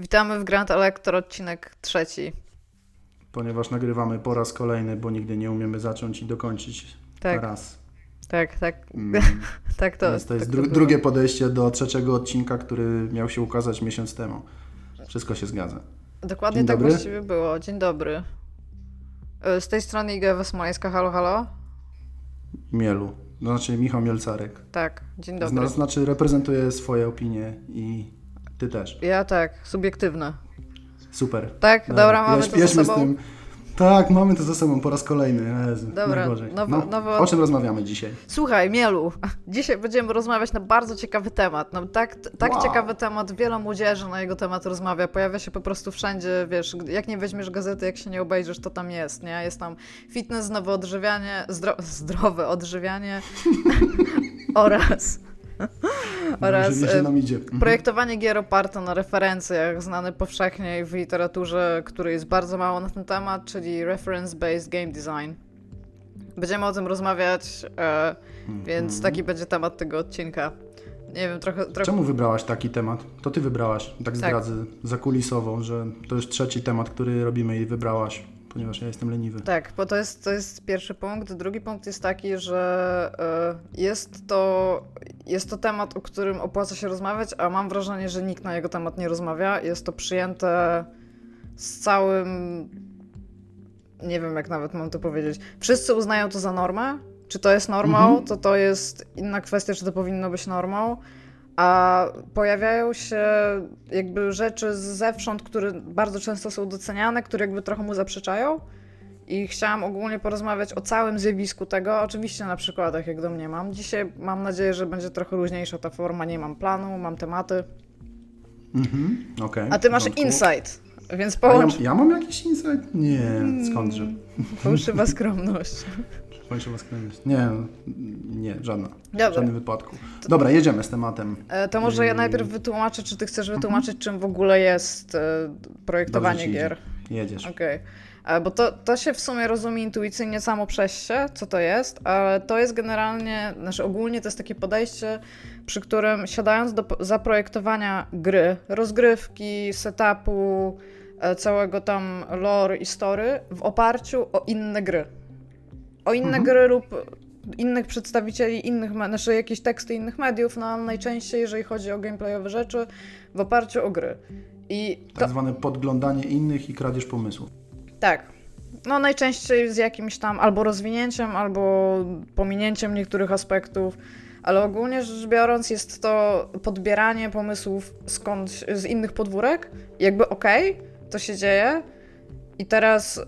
Witamy w Grand Electro, odcinek trzeci. Ponieważ nagrywamy po raz kolejny, bo nigdy nie umiemy zacząć i dokończyć Tak. raz. Tak, tak. Mm, tak to, Więc to jest tak dru- było. drugie podejście do trzeciego odcinka, który miał się ukazać miesiąc temu. Wszystko się zgadza. Dokładnie Dzień tak dobry. właściwie było. Dzień dobry. E, Z tej strony Iga Wesmoleńska, halo, halo. Mielu. To znaczy Michał Mielcarek. Tak, dzień dobry. znaczy reprezentuje swoje opinie i ty też. Ja tak, subiektywne. Super. Tak, dobra, mamy Jedź- to za sobą. z tym. Tak, mamy to za sobą po raz kolejny. Jezu, Dobra, nowo- no, nowo- O czym rozmawiamy dzisiaj? Słuchaj, Mielu, dzisiaj będziemy rozmawiać na bardzo ciekawy temat. No, tak tak Wow. ciekawy temat, wiele młodzieży na jego temat rozmawia. Pojawia się po prostu wszędzie, wiesz, jak nie weźmiesz gazety, jak się nie obejrzysz, to tam jest, nie? Jest tam fitness, zdrowe odżywianie, zdro, zdrowe odżywianie oraz, oraz. Mhm. projektowanie gier oparte na referencjach, znane powszechnie w literaturze, której jest bardzo mało na ten temat, czyli reference-based game design. Będziemy o tym rozmawiać, e, więc Mhm. taki będzie temat tego odcinka. Nie wiem, trochę. trochę... Czemu wybrałaś taki temat? To ty wybrałaś, tak zdradzę zakulisową, że to już trzeci temat, który robimy i wybrałaś, ponieważ ja jestem leniwy. Tak, bo to jest, to jest pierwszy punkt. Drugi punkt jest taki, że e, jest to, jest to temat, o którym opłaca się rozmawiać, a mam wrażenie, że nikt na jego temat nie rozmawia. Jest to przyjęte z całym. Nie wiem, jak nawet mam to powiedzieć. Wszyscy uznają to za normę. Czy to jest normą, Mhm. to to jest inna kwestia, czy to powinno być normą. A pojawiają się jakby rzeczy z zewsząd, które bardzo często są doceniane, które jakby trochę mu zaprzeczają. I chciałam ogólnie porozmawiać o całym zjawisku tego, oczywiście na przykładach, jak do mnie mam. Dzisiaj mam nadzieję, że będzie trochę luźniejsza ta forma, nie mam planu, mam tematy. Mhm, okej. A ty masz insight, więc połącz ja, ja mam jakiś insight? Nie, skądże? fałszywa skromność. Kończę was kręcić. Nie, nie, żadna. W Dobra, żadnym wypadku. Dobra, jedziemy z tematem. e, to może ja Ym. najpierw wytłumaczę, czy ty chcesz wytłumaczyć, czym w ogóle jest e, projektowanie gier. Jedziesz. Okej. E, Bo to, to się w sumie rozumie intuicyjnie samo przez się, co to jest, ale to jest generalnie, znaczy ogólnie to jest takie podejście, przy którym siadając do zaprojektowania gry, rozgrywki, setupu, całego tam lore i story w oparciu o inne gry. O inne Mhm. gry lub innych przedstawicieli innych, znaczy jakieś teksty innych mediów, no ale najczęściej, jeżeli chodzi o gameplayowe rzeczy, w oparciu o gry. I to, Tak zwane podglądanie innych i kradzież pomysłów. tak. No najczęściej z jakimś tam albo rozwinięciem, albo pominięciem niektórych aspektów, ale ogólnie rzecz biorąc jest to podbieranie pomysłów skądś z innych podwórek. Jakby okej, to się dzieje i teraz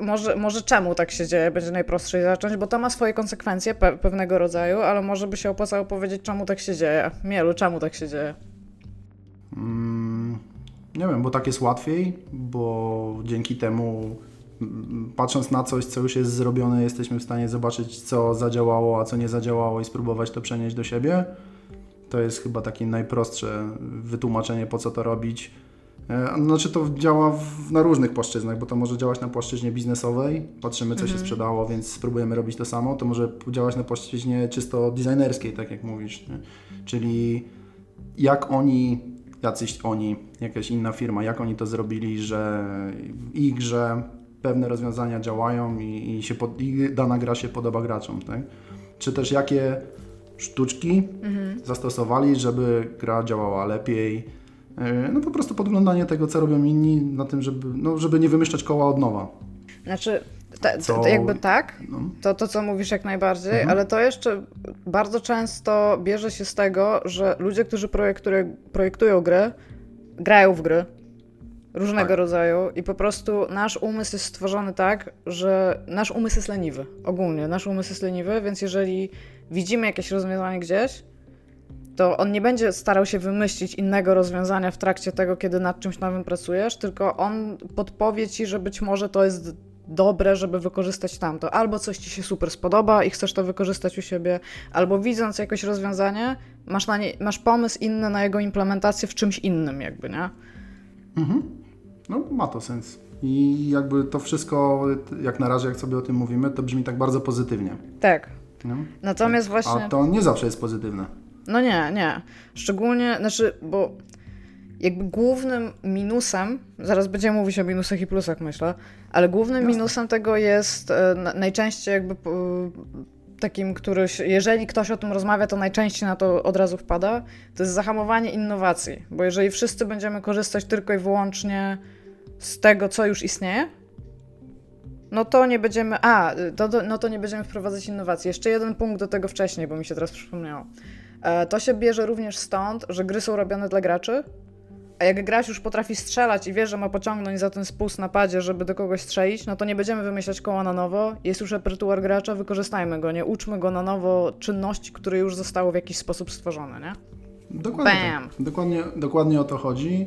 może, może czemu tak się dzieje, będzie najprostszej zacząć, bo to ma swoje konsekwencje pe- pewnego rodzaju, ale może by się opłacało powiedzieć, czemu tak się dzieje. Mielu, czemu tak się dzieje? Mm, nie wiem, bo tak jest łatwiej, bo dzięki temu mm, patrząc na coś, co już jest zrobione, jesteśmy w stanie zobaczyć, co zadziałało, a co nie zadziałało i spróbować to przenieść do siebie. To jest chyba takie najprostsze wytłumaczenie, po co to robić. E, Znaczy to działa w, na różnych płaszczyznach, bo to może działać na płaszczyźnie biznesowej, patrzymy co się sprzedało, więc spróbujemy robić to samo. To może działać na płaszczyźnie czysto designerskiej, tak jak mówisz. Nie? Czyli jak oni, jacyś oni, jakaś inna firma, jak oni to zrobili, że w ich grze pewne rozwiązania działają i, i, się pod, i dana gra się podoba graczom, tak? Czy też jakie sztuczki zastosowali, żeby gra działała lepiej. Yy, No po prostu podglądanie tego, co robią inni, na tym, żeby, no, żeby nie wymyślać koła od nowa. Znaczy, te, to jakby tak, No. to, to co mówisz jak najbardziej, Mhm. ale to jeszcze bardzo często bierze się z tego, że ludzie, którzy projektują, projektują gry, grają w gry różnego Tak. rodzaju i po prostu nasz umysł jest stworzony tak, że nasz umysł jest leniwy. Ogólnie nasz umysł jest leniwy, więc jeżeli widzimy jakieś rozwiązanie gdzieś, to on nie będzie starał się wymyślić innego rozwiązania w trakcie tego, kiedy nad czymś nowym pracujesz, tylko on podpowie ci, że być może to jest dobre, żeby wykorzystać tamto. Albo coś ci się super spodoba i chcesz to wykorzystać u siebie, albo widząc jakieś rozwiązanie, masz, na nie, masz pomysł inny na jego implementację w czymś innym, jakby, nie? Mhm. No ma to sens. I jakby to wszystko, jak na razie, jak sobie o tym mówimy, to brzmi tak bardzo pozytywnie. Tak. Nie? Natomiast właśnie. A to nie zawsze jest pozytywne. No nie, nie. Szczególnie, znaczy, bo jakby głównym minusem, zaraz będziemy mówić o minusach i plusach, myślę, ale głównym Jasne. minusem tego jest e, najczęściej jakby takim, który, jeżeli ktoś o tym rozmawia, to najczęściej na to od razu wpada, to jest zahamowanie innowacji. Bo jeżeli wszyscy będziemy korzystać tylko i wyłącznie z tego, co już istnieje, no to nie będziemy. A, to, no to nie będziemy wprowadzać innowacji. Jeszcze jeden punkt do tego wcześniej, bo mi się teraz przypomniało. E, to się bierze również stąd, że gry są robione dla graczy, a jak gracz już potrafi strzelać i wie, że ma pociągnąć za ten spust na padzie, żeby do kogoś strzelić, no to nie będziemy wymyślać koła na nowo. Jest już repertuar gracza, wykorzystajmy go, nie uczmy go na nowo czynności, które już zostały w jakiś sposób stworzone, nie? Dokładnie. Tak. Dokładnie, dokładnie o to chodzi.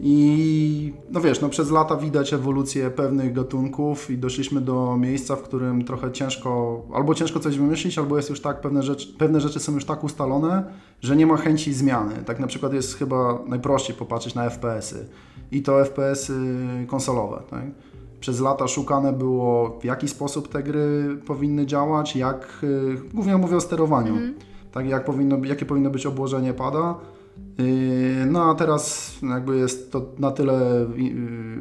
I no wiesz, no przez lata widać ewolucję pewnych gatunków i doszliśmy do miejsca, w którym trochę ciężko, albo ciężko coś wymyślić, albo jest już tak, pewne rzeczy, pewne rzeczy są już tak ustalone, że nie ma chęci zmiany. Tak na przykład jest chyba najprościej popatrzeć na FPS-y i to FPS-y konsolowe. Tak? Przez lata szukane było, w jaki sposób te gry powinny działać, jak, y, głównie mówię o sterowaniu, mm. tak, jak powinno, jakie powinno być obłożenie pada, no a teraz jakby jest to na tyle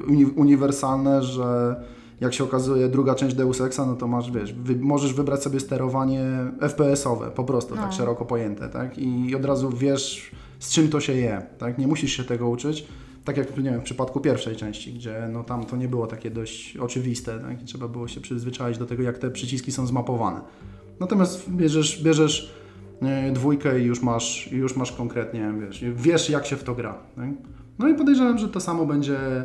yy, uniwersalne, że jak się okazuje druga część Deus Exa, no to masz, wiesz, wy, możesz wybrać sobie sterowanie FPS-owe, po prostu, tak no. tak szeroko pojęte, tak? I od razu wiesz, z czym to się je, tak? Nie musisz się tego uczyć, tak jak nie wiem, w przypadku pierwszej części, gdzie no tam to nie było takie dość oczywiste, tak? I trzeba było się przyzwyczaić do tego, jak te przyciski są zmapowane. Natomiast bierzesz, bierzesz dwójkę i już masz, już masz konkretnie, wiesz, wiesz jak się w to gra. Nie? No i podejrzewam, że to samo będzie e,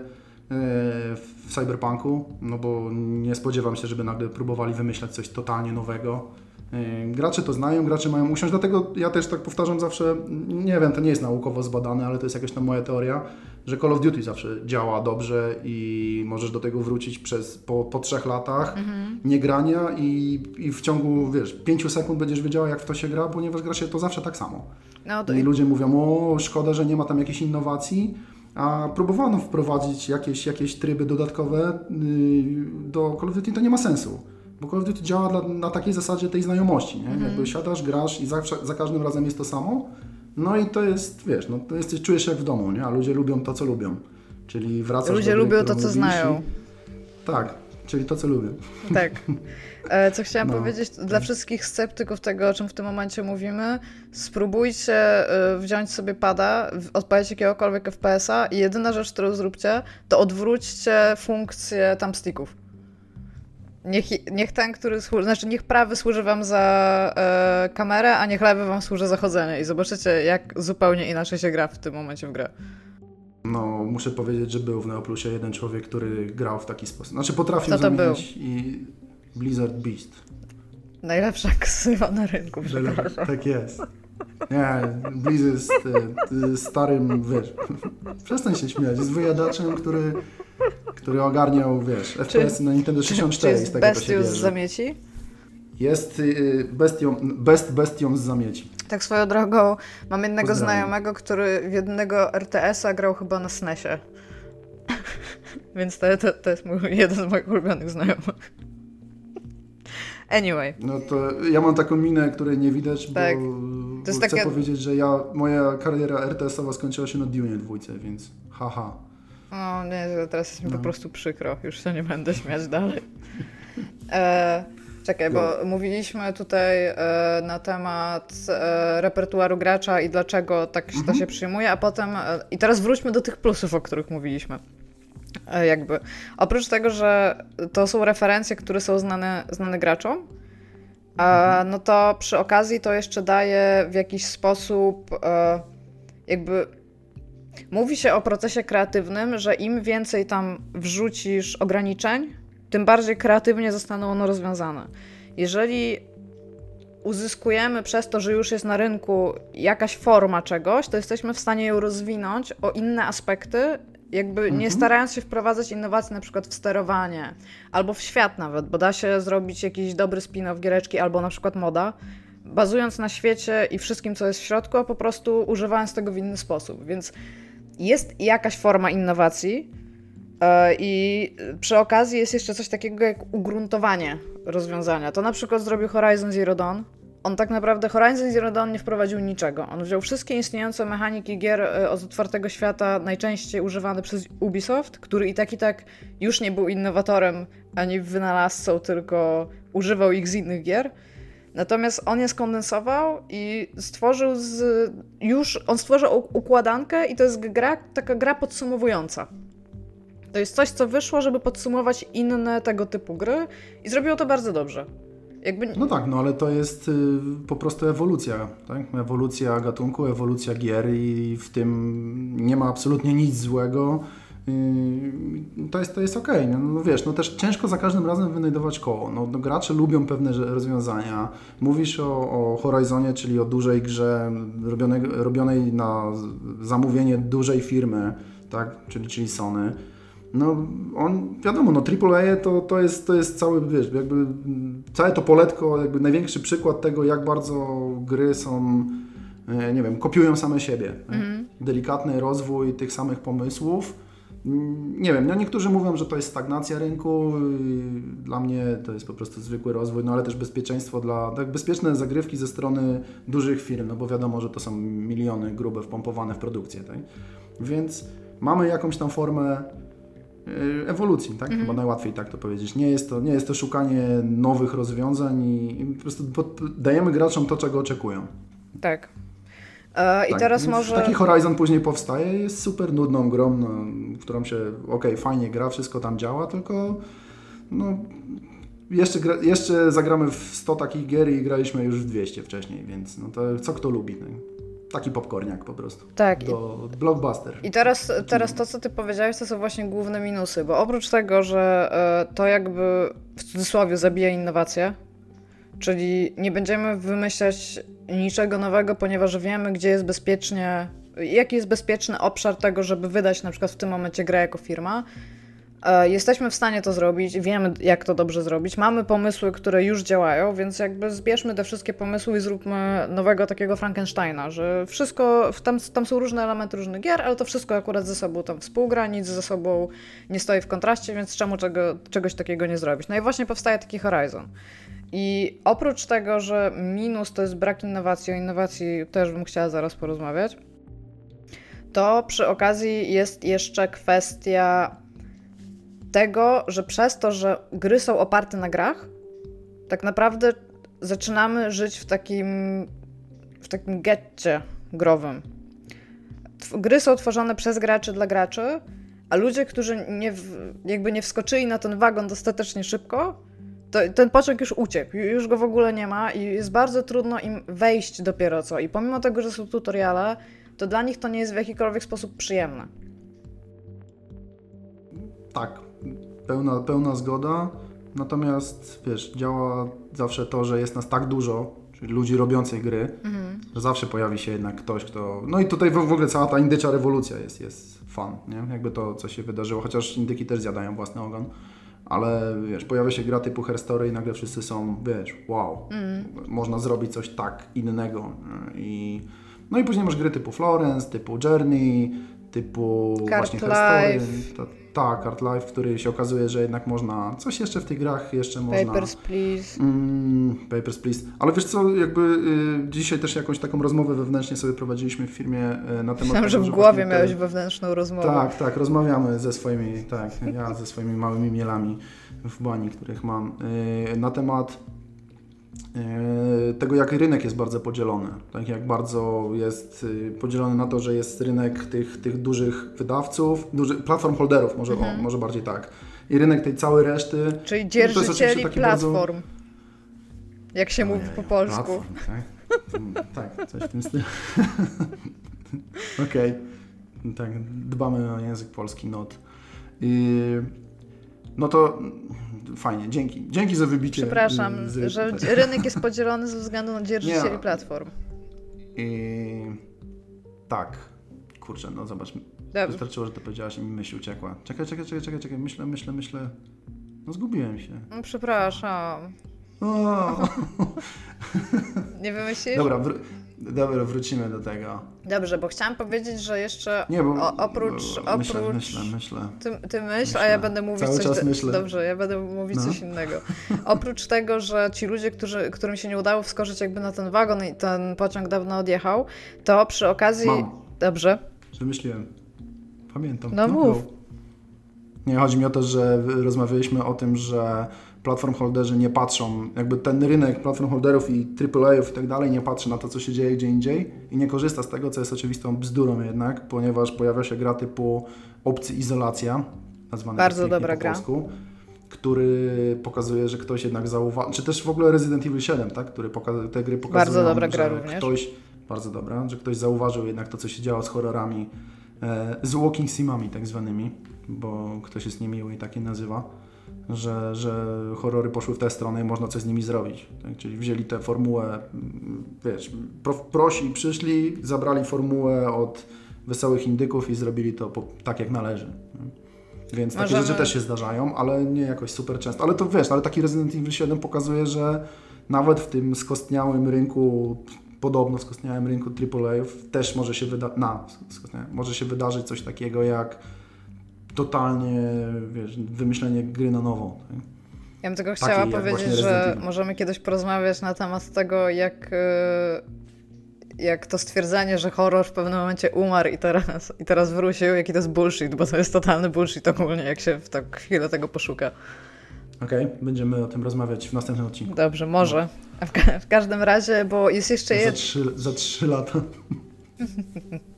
w Cyberpunku, no bo nie spodziewam się, żeby nagle próbowali wymyślać coś totalnie nowego. E, gracze to znają, gracze mają usiąść, dlatego ja też tak powtarzam zawsze, nie wiem, to nie jest naukowo zbadane, ale to jest jakaś tam moja teoria, że Call of Duty zawsze działa dobrze i możesz do tego wrócić przez, po, po trzech latach mhm. niegrania i, i w ciągu, wiesz, pięciu sekund będziesz wiedziała, jak w to się gra, ponieważ gra się to zawsze tak samo. No to... I ludzie mówią, o szkoda, że nie ma tam jakichś innowacji, a próbowano wprowadzić jakieś, jakieś tryby dodatkowe yy, do Call of Duty, to nie ma sensu. Bo Call of Duty działa dla, na takiej zasadzie tej znajomości, nie? Mhm. Jakby siadasz, grasz i za, za każdym razem jest to samo, no i to jest, wiesz, no to jesteś, czujesz się jak w domu, nie? A ludzie lubią to, co lubią. Czyli wracasz Ludzie do lubią to, co znają. I... Tak, czyli to, co lubią. Tak. E, co chciałam no. powiedzieć dla wszystkich sceptyków tego, o czym w tym momencie mówimy, spróbujcie e, wziąć sobie pada, odpalić jakiegokolwiek FPS-a i jedyna rzecz, którą zróbcie, to odwróćcie funkcję thumbsticków. Niech, niech ten, który służy, znaczy niech prawy służy wam za e, kamerę, a niech lewy wam służy za chodzenie i zobaczycie, jak zupełnie inaczej się gra w tym momencie w grę. No, muszę powiedzieć, że był w Neoplusie jeden człowiek, który grał w taki sposób. Znaczy potrafił Kto to zamieniać był? i Blizzard Beast. Najlepsza ksywa na rynku, przepraszam. Tak jest. Nie, Blizzard jest e, starym, wiesz, przestań się śmiać, jest wyjadaczem, który który ogarniał, wiesz, FPS na Nintendo 64 czy, czy z tego to się z zamieci? Jest y, bestią, best bestią z zamieci. Tak swoją drogą, mam jednego znajomego, który w jednego RTS-a grał chyba na SNESie. Więc to, to, to jest mój, jeden z moich ulubionych znajomych. Anyway. No to ja mam taką minę, której nie widać, tak. bo, bo chcę takie... powiedzieć, że ja, moja kariera RTS-owa skończyła się na Dune dwójce, więc haha. O nie, teraz jest mi no. po prostu przykro. Już się nie będę śmiać dalej. E, czekaj, bo no. mówiliśmy tutaj e, na temat e, repertuaru gracza i dlaczego tak mhm. to się przyjmuje, a potem... E, I teraz wróćmy do tych plusów, o których mówiliśmy. E, jakby. Oprócz tego, że to są referencje, które są znane, znane graczom, mhm. no to przy okazji to jeszcze daje w jakiś sposób e, jakby Mówi się o procesie kreatywnym, że im więcej tam wrzucisz ograniczeń, tym bardziej kreatywnie zostaną one rozwiązane. Jeżeli uzyskujemy przez to, że już jest na rynku jakaś forma czegoś, to jesteśmy w stanie ją rozwinąć o inne aspekty, jakby mhm. nie starając się wprowadzać innowacji na przykład w sterowanie, albo w świat nawet, bo da się zrobić jakiś dobry spin-off giereczki, albo na przykład moda, bazując na świecie i wszystkim, co jest w środku, a po prostu używając tego w inny sposób. Więc jest jakaś forma innowacji e, i przy okazji jest jeszcze coś takiego jak ugruntowanie rozwiązania. To na przykład zrobił Horizon Zero Dawn, on tak naprawdę Horizon Zero Dawn nie wprowadził niczego. On wziął wszystkie istniejące mechaniki gier e, od otwartego świata, najczęściej używane przez Ubisoft, który i tak i tak już nie był innowatorem ani wynalazcą, tylko używał ich z innych gier. Natomiast on je skondensował i stworzył z, już, on stworzył układankę i to jest gra, taka gra podsumowująca. To jest coś, co wyszło, żeby podsumować inne tego typu gry i zrobiło to bardzo dobrze. Jakby... No tak, no ale to jest y, po prostu ewolucja, tak? Ewolucja gatunku, ewolucja gier i w tym nie ma absolutnie nic złego. To jest, to jest okej. Okay. No, no, wiesz, no też ciężko za każdym razem wynajdować koło. No, no gracze lubią pewne rozwiązania. Mówisz o, o Horizonie, czyli o dużej grze robionej, robionej na zamówienie dużej firmy, tak? czyli, czyli Sony no on, wiadomo, no AAA to, to, jest, to jest cały, wiesz, jakby całe to poletko, jakby największy przykład tego, jak bardzo gry są, e, nie wiem, kopiują same siebie. Mm. Delikatny rozwój tych samych pomysłów. Nie wiem, no niektórzy mówią, że to jest stagnacja rynku, dla mnie to jest po prostu zwykły rozwój, no ale też bezpieczeństwo dla, tak bezpieczne zagrywki ze strony dużych firm, no bo wiadomo, że to są miliony grube wpompowane w produkcję, tak? Więc mamy jakąś tam formę Y, ewolucji, tak? Mhm. Chyba najłatwiej tak to powiedzieć. Nie jest to, nie jest to szukanie nowych rozwiązań i, i po prostu dajemy graczom to, czego oczekują. Tak. E, I tak, teraz może... Taki Horizon później powstaje jest super nudną grą, no, którą się, ok, fajnie gra, wszystko tam działa, tylko no, jeszcze, gra, jeszcze zagramy w 100 takich gier i graliśmy już w 200 wcześniej, więc no to co kto lubi. No taki popcorniak po prostu. Tak. Do blockbuster. I teraz, teraz to, co ty powiedziałeś, to są właśnie główne minusy, bo oprócz tego, że e, to jakby w cudzysłowie zabija innowacje, czyli nie będziemy wymyślać niczego nowego, ponieważ wiemy, gdzie jest bezpiecznie, jaki jest bezpieczny obszar tego, żeby wydać na przykład w tym momencie grę jako firma, E, jesteśmy w stanie to zrobić, wiemy jak to dobrze zrobić, mamy pomysły, które już działają, więc jakby zbierzmy te wszystkie pomysły i zróbmy nowego takiego Frankensteina, że wszystko, tam, tam są różne elementy różnych gier, ale to wszystko akurat ze sobą tam współgra, nic ze sobą nie stoi w kontraście, więc czemu czego, czegoś takiego nie zrobić? No i właśnie powstaje taki Horizon. I oprócz tego, że minus to jest brak innowacji, o innowacji też bym chciała zaraz porozmawiać, to przy okazji jest jeszcze kwestia tego, że przez to, że gry są oparte na grach, tak naprawdę zaczynamy żyć w takim, w takim getcie growym. Gry są tworzone przez graczy dla graczy, a ludzie, którzy nie, jakby nie wskoczyli na ten wagon dostatecznie szybko, to ten pociąg już uciekł, już go w ogóle nie ma i jest bardzo trudno im wejść dopiero co. I pomimo tego, że są tutoriale, to dla nich to nie jest w jakikolwiek sposób przyjemne. Tak, pełna, pełna zgoda. Natomiast wiesz, działa zawsze to, że jest nas tak dużo, czyli ludzi robiących gry, mhm. że zawsze pojawi się jednak ktoś, kto. No i tutaj w, ogóle cała ta indycza rewolucja jest, jest fan, nie? Jakby to, co się wydarzyło, chociaż indyki też zjadają własny ogon. Ale wiesz, pojawia się gra typu Herstory i nagle wszyscy są, wiesz, wow, mm. można zrobić coś tak innego. I, no i później masz gry typu Florence, typu Journey, typu Card właśnie Herstory. Tak, Art Life, który się okazuje, że jednak można, coś jeszcze w tych grach jeszcze można... Papers, Please. Mm, papers, Please. Ale wiesz co, jakby y, dzisiaj też jakąś taką rozmowę wewnętrznie sobie prowadziliśmy w firmie y, na temat Myślałem, że w głowie te... miałeś wewnętrzną rozmowę. Tak, tak, rozmawiamy ze swoimi, tak, ja ze swoimi małymi mielami w bani, których mam, y, na temat tego, jak rynek jest bardzo podzielony. Tak jak bardzo jest y, podzielony na to, że jest rynek tych, tych dużych wydawców, duży, platform holderów, może, mhm. o, może bardziej tak. I rynek tej całej reszty. Czyli dzierżycieli platform. Bardzo... Jak się Ojej, mówi po polsku. Platform, tak? tak, coś w tym stylu. Okej. Okay. Tak, dbamy o język polski, not. I, no to fajnie, dzięki. Dzięki za wybicie. Przepraszam, z... że rynek jest podzielony ze względu na dzierżycieli Nie. platform. I... Tak. Kurczę, no zobacz. Dobrze. Wystarczyło, że to powiedziałaś i mi myśl uciekła. Czekaj, czekaj, czekaj, czekaj, czekaj. Myślę, myślę, myślę. No zgubiłem się. No, przepraszam. O. Nie wymyślisz? Dobra, wr Dobra, wrócimy do tego. Dobrze, bo chciałam powiedzieć, że jeszcze Nie, bo o, oprócz, bo myślę, oprócz myślę, myślę. Ty, ty myśl, Myślę. a ja będę mówić Cały coś. myślę. Dobrze, ja będę mówić No. coś innego. Oprócz tego, że ci ludzie, którzy, którym się nie udało wskoczyć jakby na ten wagon i ten pociąg dawno odjechał, to przy okazji. Mam. Dobrze. Przemyśliłem. Pamiętam. No mów. go. Nie, chodzi mi o to, że rozmawialiśmy o tym, że platform holderzy nie patrzą, jakby ten rynek platform holderów i AAA-ów i tak dalej nie patrzy na to, co się dzieje gdzie indziej i nie korzysta z tego, co jest oczywistą bzdurą jednak, ponieważ pojawia się gra typu opcji izolacja, nazwany Bardzo dobra po gra. polsku, który pokazuje, że ktoś jednak zauważył, czy też w ogóle Resident Evil 7, tak, który poka- te gry pokazują, Bardzo dobra że gra również. ktoś, bardzo dobra, że ktoś zauważył jednak to, co się działo z horrorami, e, z walking simami tak zwanymi, bo ktoś jest niemiły i tak je nazywa, że, że horrory poszły w tę stronę i można coś z nimi zrobić. Tak? Czyli wzięli tę formułę, mm, wiesz, pro, prosi przyszli, zabrali formułę od wesołych indyków i zrobili to po, tak, jak należy. nie? Więc takie Możemy- rzeczy też się zdarzają, ale nie jakoś super często. Ale to wiesz, ale taki Resident Evil 7 pokazuje, że nawet w tym skostniałym rynku, podobno skostniałym rynku AAA też może się, wyda- na, skostniałym, może się wydarzyć coś takiego jak totalnie wiesz, wymyślenie gry na nowo. tak? Ja bym tylko Taki chciała powiedzieć, że możemy kiedyś porozmawiać na temat tego, jak, e, jak to stwierdzenie, że horror w pewnym momencie umarł i teraz, i teraz wrócił, jaki to jest bullshit, bo to jest totalny bullshit ogólnie, jak się w tak chwilę tego poszuka. Okej, będziemy o tym rozmawiać w następnym odcinku. Dobrze, może. A w, ka- w każdym razie, bo jest jeszcze Za jeden. trzy, za trzy lata.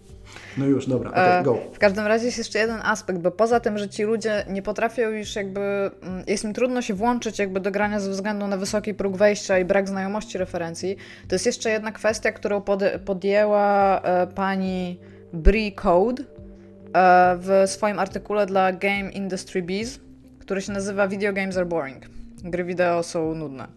No już, dobra, E, go. W każdym razie jest jeszcze jeden aspekt, bo poza tym, że ci ludzie nie potrafią już jakby, mm, jest im trudno się włączyć jakby do grania ze względu na wysoki próg wejścia i brak znajomości referencji, to jest jeszcze jedna kwestia, którą pod, podjęła e, pani Brie Code e, w swoim artykule dla Game Industry Biz, który się nazywa Video Games are boring. Gry wideo są nudne.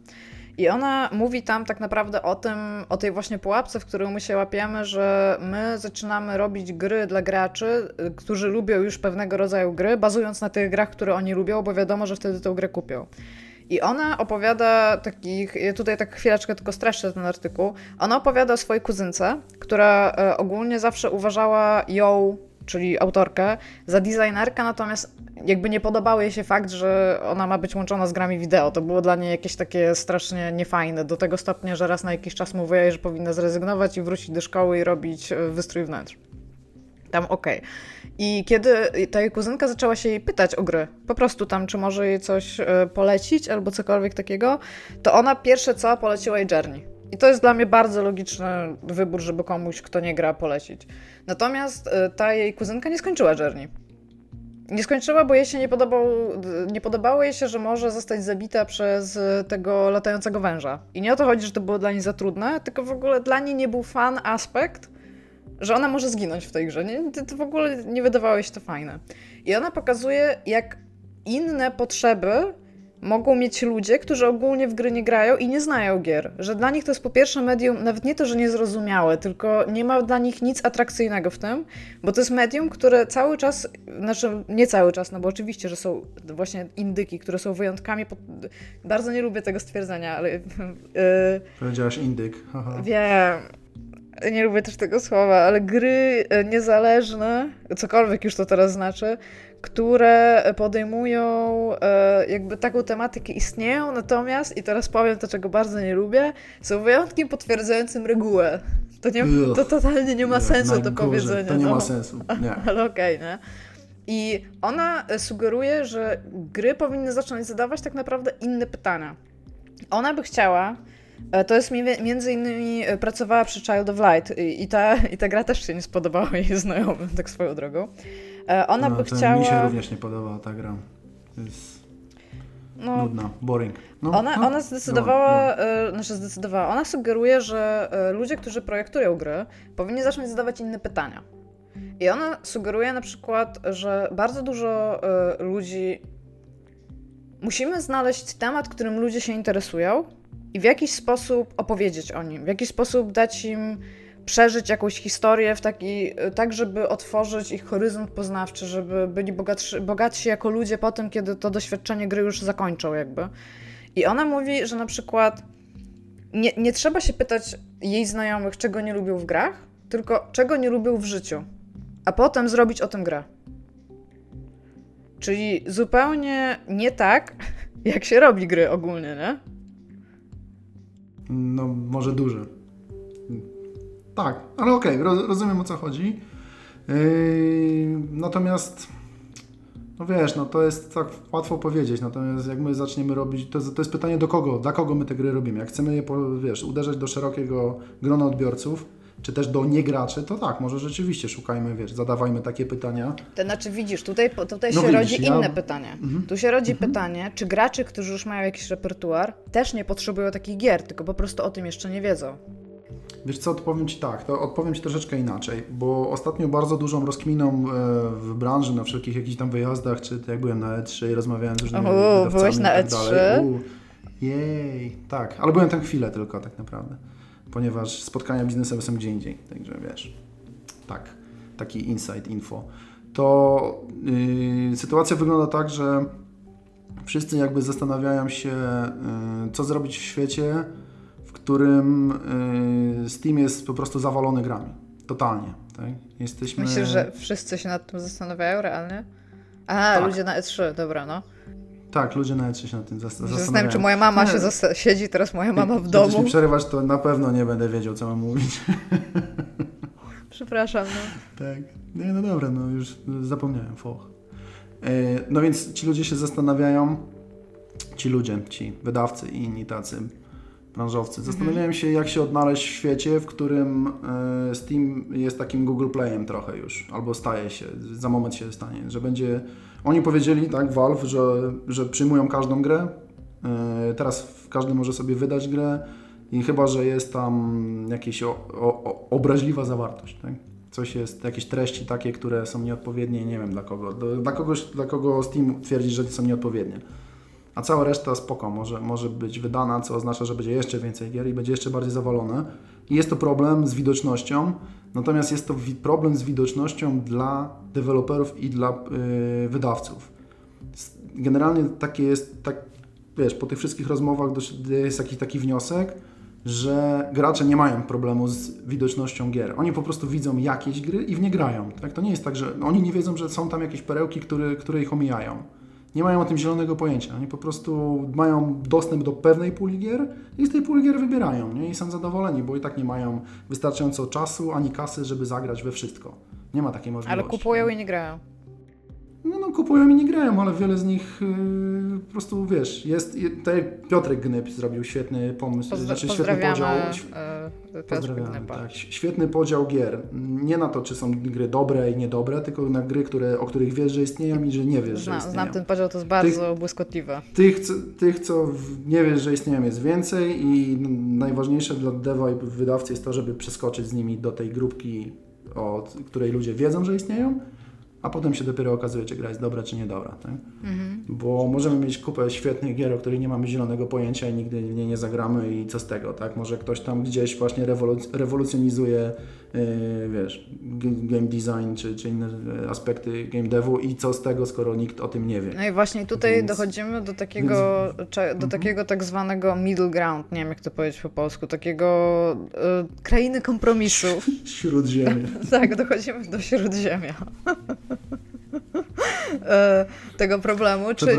I ona mówi tam tak naprawdę o tym, o tej właśnie pułapce, w którą my się łapiemy, że my zaczynamy robić gry dla graczy, y, którzy lubią już pewnego rodzaju gry, bazując na tych grach, które oni lubią, bo wiadomo, że wtedy tę grę kupią. I ona opowiada takich, tutaj tak chwileczkę tylko streszczę ten artykuł, ona opowiada o swojej kuzynce, która e, ogólnie zawsze uważała ją, czyli autorkę, za designerkę, natomiast jakby nie podobał jej się fakt, że ona ma być łączona z grami wideo. To było dla niej jakieś takie strasznie niefajne, do tego stopnia, że raz na jakiś czas mówiła jej, że powinna zrezygnować i wrócić do szkoły i robić e, wystrój wnętrz. Tam okej. I kiedy ta jej kuzynka zaczęła się jej pytać o gry, po prostu tam, czy może jej coś e, polecić albo cokolwiek takiego, to ona pierwsze co poleciła jej Journey. I to jest dla mnie bardzo logiczny wybór, żeby komuś, kto nie gra, polecić. Natomiast e, ta jej kuzynka nie skończyła Journey. Nie skończyła, bo jej się nie, podobał, nie podobało jej się, że może zostać zabita przez e, tego latającego węża. I nie o to chodzi, że to było dla niej za trudne, tylko w ogóle dla niej nie był fan aspekt, że ona może zginąć w tej grze. Nie, to w ogóle nie wydawało jej się to fajne. I ona pokazuje, jak inne potrzeby mogą mieć ludzie, którzy ogólnie w gry nie grają i nie znają gier. Że dla nich to jest po pierwsze medium, nawet nie to, że niezrozumiałe, tylko nie ma dla nich nic atrakcyjnego w tym, bo to jest medium, które cały czas, znaczy nie cały czas, no bo oczywiście, że są właśnie indyki, które są wyjątkami. Pod... Bardzo nie lubię tego stwierdzenia, ale. Yy, Powiedziałaś indyk. Haha. Wiem. Nie lubię też tego słowa, ale gry e, niezależne, cokolwiek już to teraz znaczy, które podejmują e, jakby taką tematykę istnieją, natomiast, i teraz powiem to, czego bardzo nie lubię, są wyjątkiem potwierdzającym regułę. To, nie, to totalnie nie ma sensu do powiedzenia. To nie no. ma sensu. Nie. Ale okej, nie? I ona e, sugeruje, że gry powinny zacząć zadawać tak naprawdę inne pytania. Ona by chciała, e, to jest mi- między innymi pracowała przy Child of Light i, i, ta, i ta gra też się nie spodobała jej znajomym, tak swoją drogą. E, Ona no, by chciała... Mi się również nie podoba ta gra. Jest no, nudna, boring. No, Ona, no, ona zdecydowała, e, znaczy zdecydowała, ona sugeruje, że e, ludzie, którzy projektują gry, powinni zacząć zadawać inne pytania. I ona sugeruje na przykład, że bardzo dużo ludzi. Musimy znaleźć temat, którym ludzie się interesują i w jakiś sposób opowiedzieć o nim, w jakiś sposób dać im przeżyć jakąś historię w taki, tak, żeby otworzyć ich horyzont poznawczy, żeby byli bogatsi, bogatsi jako ludzie po tym, kiedy to doświadczenie gry już zakończą jakby. I ona mówi, że na przykład nie, nie trzeba się pytać jej znajomych, czego nie lubią w grach, tylko czego nie lubią w życiu, a potem zrobić o tym grę. Czyli zupełnie nie tak, jak się robi gry ogólnie, nie? No, może duże. Tak, ale okej, okay, rozumiem o co chodzi. Yy, natomiast, no wiesz, no to jest tak łatwo powiedzieć, natomiast jak my zaczniemy robić, to, to jest pytanie do kogo, dla kogo my te gry robimy. Jak chcemy je, wiesz, uderzać do szerokiego grona odbiorców, czy też do niegraczy, to tak, może rzeczywiście szukajmy, wiesz, zadawajmy takie pytania. To znaczy widzisz, tutaj, tutaj no się widzisz, rodzi ja... inne pytanie. Mhm. Tu się rodzi mhm. pytanie, czy gracze, którzy już mają jakiś repertuar, też nie potrzebują takich gier, tylko po prostu o tym jeszcze nie wiedzą. Wiesz co, odpowiem Ci tak, to odpowiem Ci troszeczkę inaczej, bo ostatnio bardzo dużą rozkminą e, w branży, na wszelkich jakichś tam wyjazdach, czy jak byłem na E3 i rozmawiałem z różnymi O, byłeś na E3? Tak U, jej, tak, ale byłem tam chwilę tylko tak naprawdę ponieważ spotkania biznesowe są gdzie indziej, także wiesz, tak, taki insight, info. To yy, sytuacja wygląda tak, że wszyscy jakby zastanawiają się, yy, co zrobić w świecie, którym Steam jest po prostu zawalony grami. Totalnie. Tak? Jesteśmy... Myślisz, że wszyscy się nad tym zastanawiają realnie? A, tak. ludzie na E3, dobra, no. Tak, ludzie nawet się na tym zastanawiają. Zastanawiam, czy moja mama się siedzi teraz, moja mama w domu. Jeśli przerywasz, to na pewno nie będę wiedział, co mam mówić. Przepraszam, no. Tak. Nie, no dobra, no już zapomniałem, foch. E, no więc ci ludzie się zastanawiają, ci ludzie, ci wydawcy i inni tacy branżowcy, mhm. zastanawiają się, jak się odnaleźć w świecie, w którym e, Steam jest takim Google Playem trochę już, albo staje się, za moment się stanie, że będzie oni powiedzieli, tak, Valve, że, że przyjmują każdą grę. E, teraz każdy może sobie wydać grę i chyba, że jest tam jakaś obraźliwa zawartość, tak? Coś jest, jakieś treści takie, które są nieodpowiednie, nie wiem dla kogo. Dla kogoś, dla kogo Steam twierdzi, że są nieodpowiednie. A cała reszta spoko, może, może być wydana, co oznacza, że będzie jeszcze więcej gier i będzie jeszcze bardziej zawalone. I jest to problem z widocznością, natomiast jest to problem z widocznością dla deweloperów i dla yy, wydawców. Generalnie takie jest, tak, wiesz, po tych wszystkich rozmowach jest jakiś taki wniosek, że gracze nie mają problemu z widocznością gier. Oni po prostu widzą jakieś gry i w nie grają. Tak? To nie jest tak, że oni nie wiedzą, że są tam jakieś perełki, które, które ich omijają nie mają o tym zielonego pojęcia. Oni po prostu mają dostęp do pewnej puli gier i z tej puli gier wybierają nie? i są zadowoleni, bo i tak nie mają wystarczająco czasu ani kasy, żeby zagrać we wszystko. Nie ma takiej możliwości. Ale kupują i nie grają. No, no kupują i nie grają, ale wiele z nich yy, po prostu, wiesz, jest, tak Piotrek Gnyb zrobił świetny pomysł, Pozdra znaczy świetny podział. Yy, pozdrawiamy, tak, świetny podział gier. Nie na to, czy są gry dobre i niedobre, tylko na gry, które, o których wiesz, że istnieją i że nie wiesz, Zna, że istnieją. Znam ten podział, to jest bardzo tych, błyskotliwe. Tych, tych, co nie wiesz, że istnieją jest więcej i najważniejsze dla dewa i wydawcy jest to, żeby przeskoczyć z nimi do tej grupki, od której ludzie wiedzą, że istnieją a potem się dopiero okazuje, czy gra jest dobra, czy niedobra. Tak? Mhm. Bo możemy mieć kupę świetnych gier, o których nie mamy zielonego pojęcia i nigdy nie, nie zagramy i co z tego, tak? Może ktoś tam gdzieś właśnie rewoluc rewolucjonizuje, yy, wiesz, game design, czy, czy inne aspekty game devu i co z tego, skoro nikt o tym nie wie. No i właśnie tutaj Więc... dochodzimy do takiego, Więc... do mhm. takiego tak zwanego middle ground, nie wiem jak to powiedzieć po polsku, takiego yy, krainy kompromisu. Śródziemia. tak, dochodzimy do Śródziemia. E, tego problemu, czyli,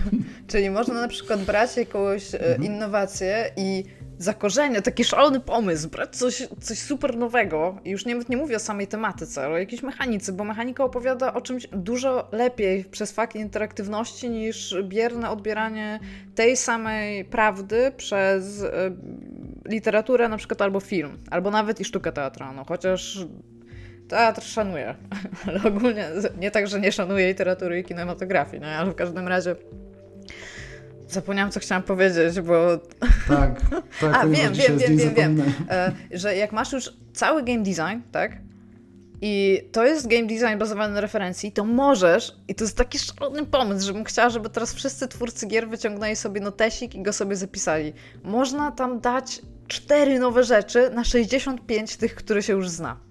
czyli można na przykład brać jakąś e, mhm. innowację i zakorzenia, taki szalony pomysł, brać coś, coś super nowego i już nie, nie mówię o samej tematyce, ale o jakiejś mechanice, bo mechanika opowiada o czymś dużo lepiej przez fakt interaktywności niż bierne odbieranie tej samej prawdy przez y, literaturę na przykład albo film, albo nawet i sztukę teatralną, chociaż teatr szanuję, ale ogólnie nie tak, że nie szanuję literatury i kinematografii, no, ale w każdym razie zapomniałam, co chciałam powiedzieć, bo... Tak, tak. A, wiem, wiem, wiem, wiem, wiem, e, że jak masz już cały game design, tak, i to jest game design bazowany na referencji, to możesz, i to jest taki szalony pomysł, żebym chciała, żeby teraz wszyscy twórcy gier wyciągnęli sobie notesik i go sobie zapisali. Można tam dać cztery nowe rzeczy na 65 tych, które się już zna.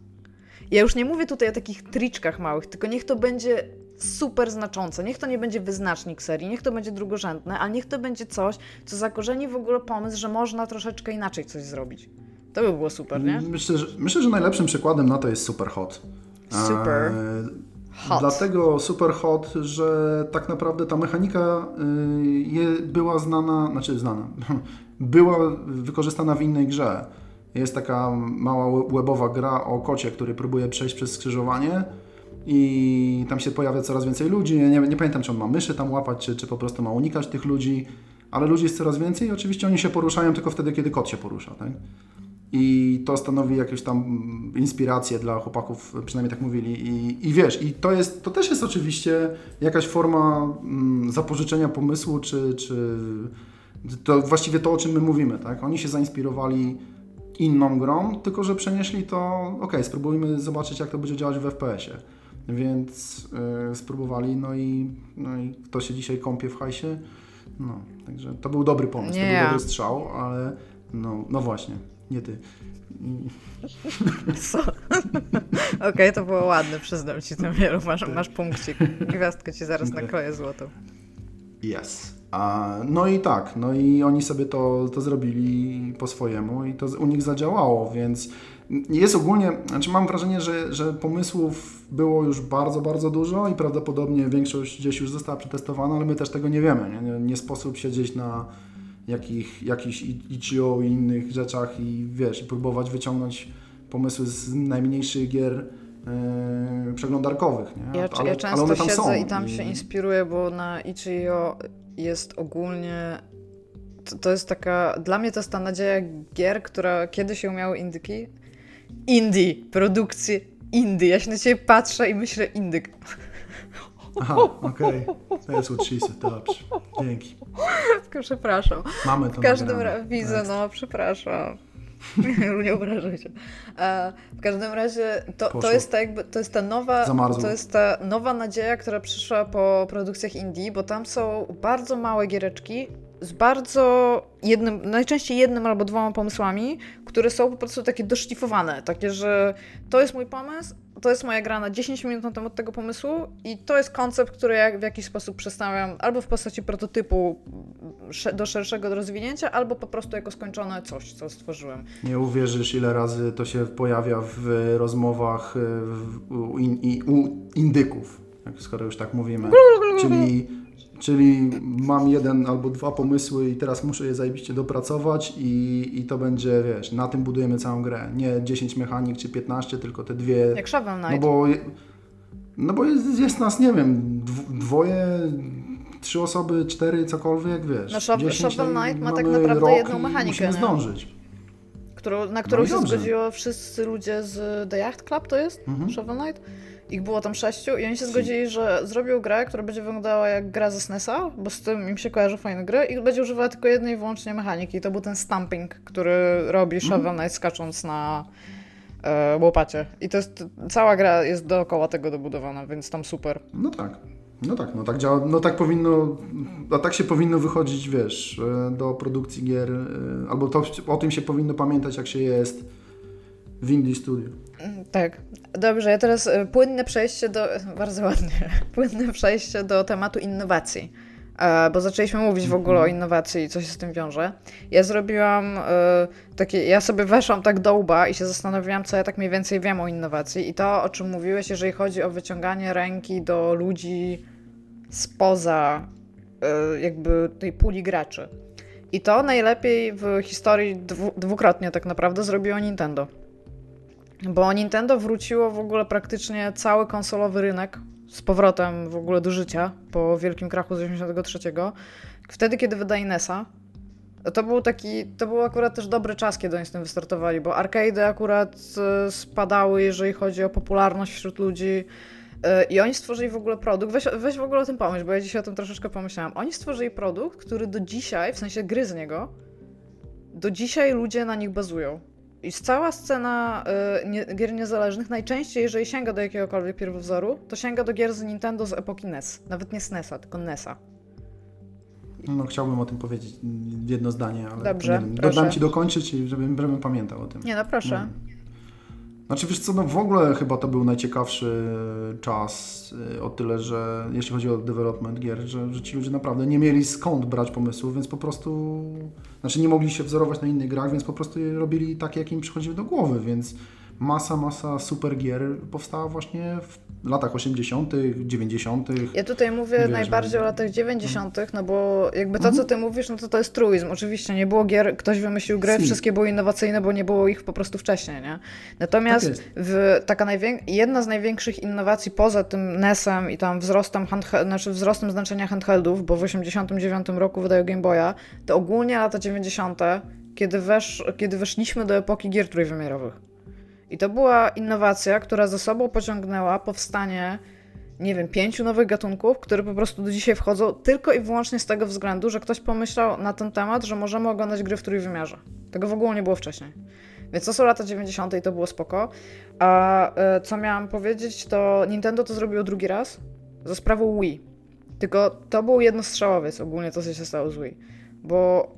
Ja już nie mówię tutaj o takich triczkach małych, tylko niech to będzie super znaczące. Niech to nie będzie wyznacznik serii, niech to będzie drugorzędne, ale niech to będzie coś, co zakorzeni w ogóle pomysł, że można troszeczkę inaczej coś zrobić. To by było super, nie? Myślę, że, myślę, że najlepszym przykładem na to jest Super Hot. Super. E, Hot. Dlatego super hot, że tak naprawdę ta mechanika je, była znana, znaczy znana, była wykorzystana w innej grze. Jest taka mała webowa gra o kocie, który próbuje przejść przez skrzyżowanie i tam się pojawia coraz więcej ludzi. Nie, nie pamiętam, czy on ma myszy tam łapać, czy, czy po prostu ma unikać tych ludzi, ale ludzi jest coraz więcej i oczywiście oni się poruszają tylko wtedy, kiedy kot się porusza. Tak? I to stanowi jakąś tam inspirację dla chłopaków, przynajmniej tak mówili. I, i wiesz, i to, jest, to też jest oczywiście jakaś forma mm, zapożyczenia pomysłu, czy, czy to właściwie to, o czym my mówimy, tak? Oni się zainspirowali inną grą, tylko że przenieśli to, ok, spróbujmy zobaczyć, jak to będzie działać w FPS-ie. Więc yy, spróbowali, no i, no i kto się dzisiaj kąpie w hajsie? No, także to był dobry pomysł, Nie to był ja. dobry strzał, ale no, no właśnie, nie ty. Co? Okej, to było ładne, przyznam ci to, Mielu. Masz, masz punkcik. Gwiazdkę ci zaraz nakroję złotą. Yes. A, no i tak, no i oni sobie to, to zrobili po swojemu i to u nich zadziałało, więc jest ogólnie, znaczy mam wrażenie, że, że pomysłów było już bardzo, bardzo dużo i prawdopodobnie większość gdzieś już została przetestowana, ale my też tego nie wiemy. Nie, nie, sposób siedzieć na jakich, jakichś itch.io i innych rzeczach i wiesz, i próbować wyciągnąć pomysły z najmniejszych gier e, przeglądarkowych. Nie? Ja, Ale- ja ale często one tam siedzę są i tam się inspiruję, bo na Itch.io jest ogólnie... To, to jest taka... Dla mnie to jest ta nadzieja gier, która kiedyś się umiały indyki. Indie, produkcje indie. Ja się na ciebie patrzę i myślę indyk. Aha, okej. That's what she said. Dobrze. Dzięki. Przepraszam. Mamy to W każdym razie widzę, no przepraszam. nie obrażaj się. E, w każdym razie to, to jest ta jakby, to jest ta nowa, Zamarzło. to jest ta nowa nadzieja, która przyszła po produkcjach indie, bo tam są bardzo małe giereczki z bardzo jednym, najczęściej jednym albo dwoma pomysłami, które są po prostu takie doszlifowane, takie, że to jest mój pomysł, to jest moja gra na 10 minut na temat tego pomysłu i to jest koncept, który ja w jakiś sposób przedstawiam albo w postaci prototypu do szerszego rozwinięcia, albo po prostu jako skończone coś, co stworzyłem. Nie uwierzysz, ile razy to się pojawia w rozmowach u, in, u indyków, skoro już tak mówimy. Czyli, czyli mam jeden albo dwa pomysły i teraz muszę je zajebiście dopracować i, i to będzie, wiesz, na tym budujemy całą grę. Nie 10 mechanik czy 15, tylko te dwie. Jak Shovel Knight. No bo, no bo jest, jest nas, nie wiem, dw- dwoje, trzy osoby, cztery, cokolwiek, wiesz. No, Shovel- 10, Shovel i Knight ma tak naprawdę jedną mechanikę, Musimy nie? zdążyć. którą, na którą No się dobrze. zgodziło wszyscy ludzie z The Yacht Club, to jest? Mhm. Shovel Knight? Ich było tam sześciu i oni się Si. zgodzili, że zrobią grę, która będzie wyglądała jak gra ze SNESa, bo z tym im się kojarzą fajne gry i będzie używała tylko jednej i wyłącznie mechaniki. I to był ten stamping, który robi Mhm. Shovel Knight skacząc na e, łopacie. I to jest, cała gra jest dookoła tego dobudowana, więc tam super. No tak. No tak, no tak działa, no tak powinno, a tak się powinno wychodzić, wiesz, e, do produkcji gier, e, albo to, o tym się powinno pamiętać, jak się jest w Indie Studio. Mm, Tak. Dobrze, ja teraz e, płynne przejście do. Bardzo ładnie. Płynne przejście do tematu innowacji. E, Bo zaczęliśmy mówić w ogóle o innowacji i co się z tym wiąże. Ja zrobiłam e, takie. Ja sobie weszłam tak do łba i się zastanowiłam, co ja tak mniej więcej wiem o innowacji. I to, o czym mówiłeś, jeżeli chodzi o wyciąganie ręki do ludzi spoza jakby tej puli graczy. I to najlepiej w historii dwu, dwukrotnie tak naprawdę zrobiło Nintendo. Bo Nintendo wróciło w ogóle praktycznie cały konsolowy rynek z powrotem w ogóle do życia po wielkim krachu z 83. Wtedy, kiedy wydaje NESa, to był taki, to był akurat też dobry czas, kiedy oni z tym wystartowali, bo arcade akurat e, spadały, jeżeli chodzi o popularność wśród ludzi. E, I oni stworzyli w ogóle produkt, weź, weź w ogóle o tym pomyśl, bo ja dzisiaj o tym troszeczkę pomyślałam. Oni stworzyli produkt, który do dzisiaj, w sensie gry z niego, do dzisiaj ludzie na nich bazują. I z cała scena y, nie, gier niezależnych, najczęściej, jeżeli sięga do jakiegokolwiek pierwowzoru, to sięga do gier z Nintendo z epoki NES. Nawet nie SNESa, tylko NESa. No chciałbym o tym powiedzieć jedno zdanie, ale Dobrze, nie dodam Ci dokończyć, i żebym, żebym pamiętał o tym. Nie no, proszę. Znaczy wiesz co, no w ogóle chyba to był najciekawszy czas y, o tyle, że jeśli chodzi o development gier, że, że ci ludzie naprawdę nie mieli skąd brać pomysłów, więc po prostu, znaczy nie mogli się wzorować na innych grach, więc po prostu robili takie, jak im przychodziły do głowy, więc masa, masa super gier powstała właśnie w latach 80., 90. Ja tutaj mówię Wiesz, najbardziej o latach 90., no bo jakby to, co ty mówisz, no to to jest truizm. Oczywiście nie było gier, ktoś wymyślił gry, si. wszystkie były innowacyjne, bo nie było ich po prostu wcześniej, nie? Natomiast tak w, taka najwię- jedna z największych innowacji poza tym NES-em i tam wzrostem, handhe- znaczy wzrostem znaczenia handheldów, bo w 89 roku wydają Game Boya, to ogólnie lata 90., kiedy, wesz, kiedy weszliśmy do epoki gier trójwymiarowych. I to była innowacja, która za sobą pociągnęła powstanie, nie wiem, pięciu nowych gatunków, które po prostu do dzisiaj wchodzą tylko i wyłącznie z tego względu, że ktoś pomyślał na ten temat, że możemy oglądać gry w trójwymiarze. Tego w ogóle nie było wcześniej. Więc to są lata 90. i to było spoko. A e, co miałam powiedzieć, to Nintendo to zrobiło drugi raz za sprawą Wii. Tylko to był jednostrzałowiec ogólnie to, co się stało z Wii. Bo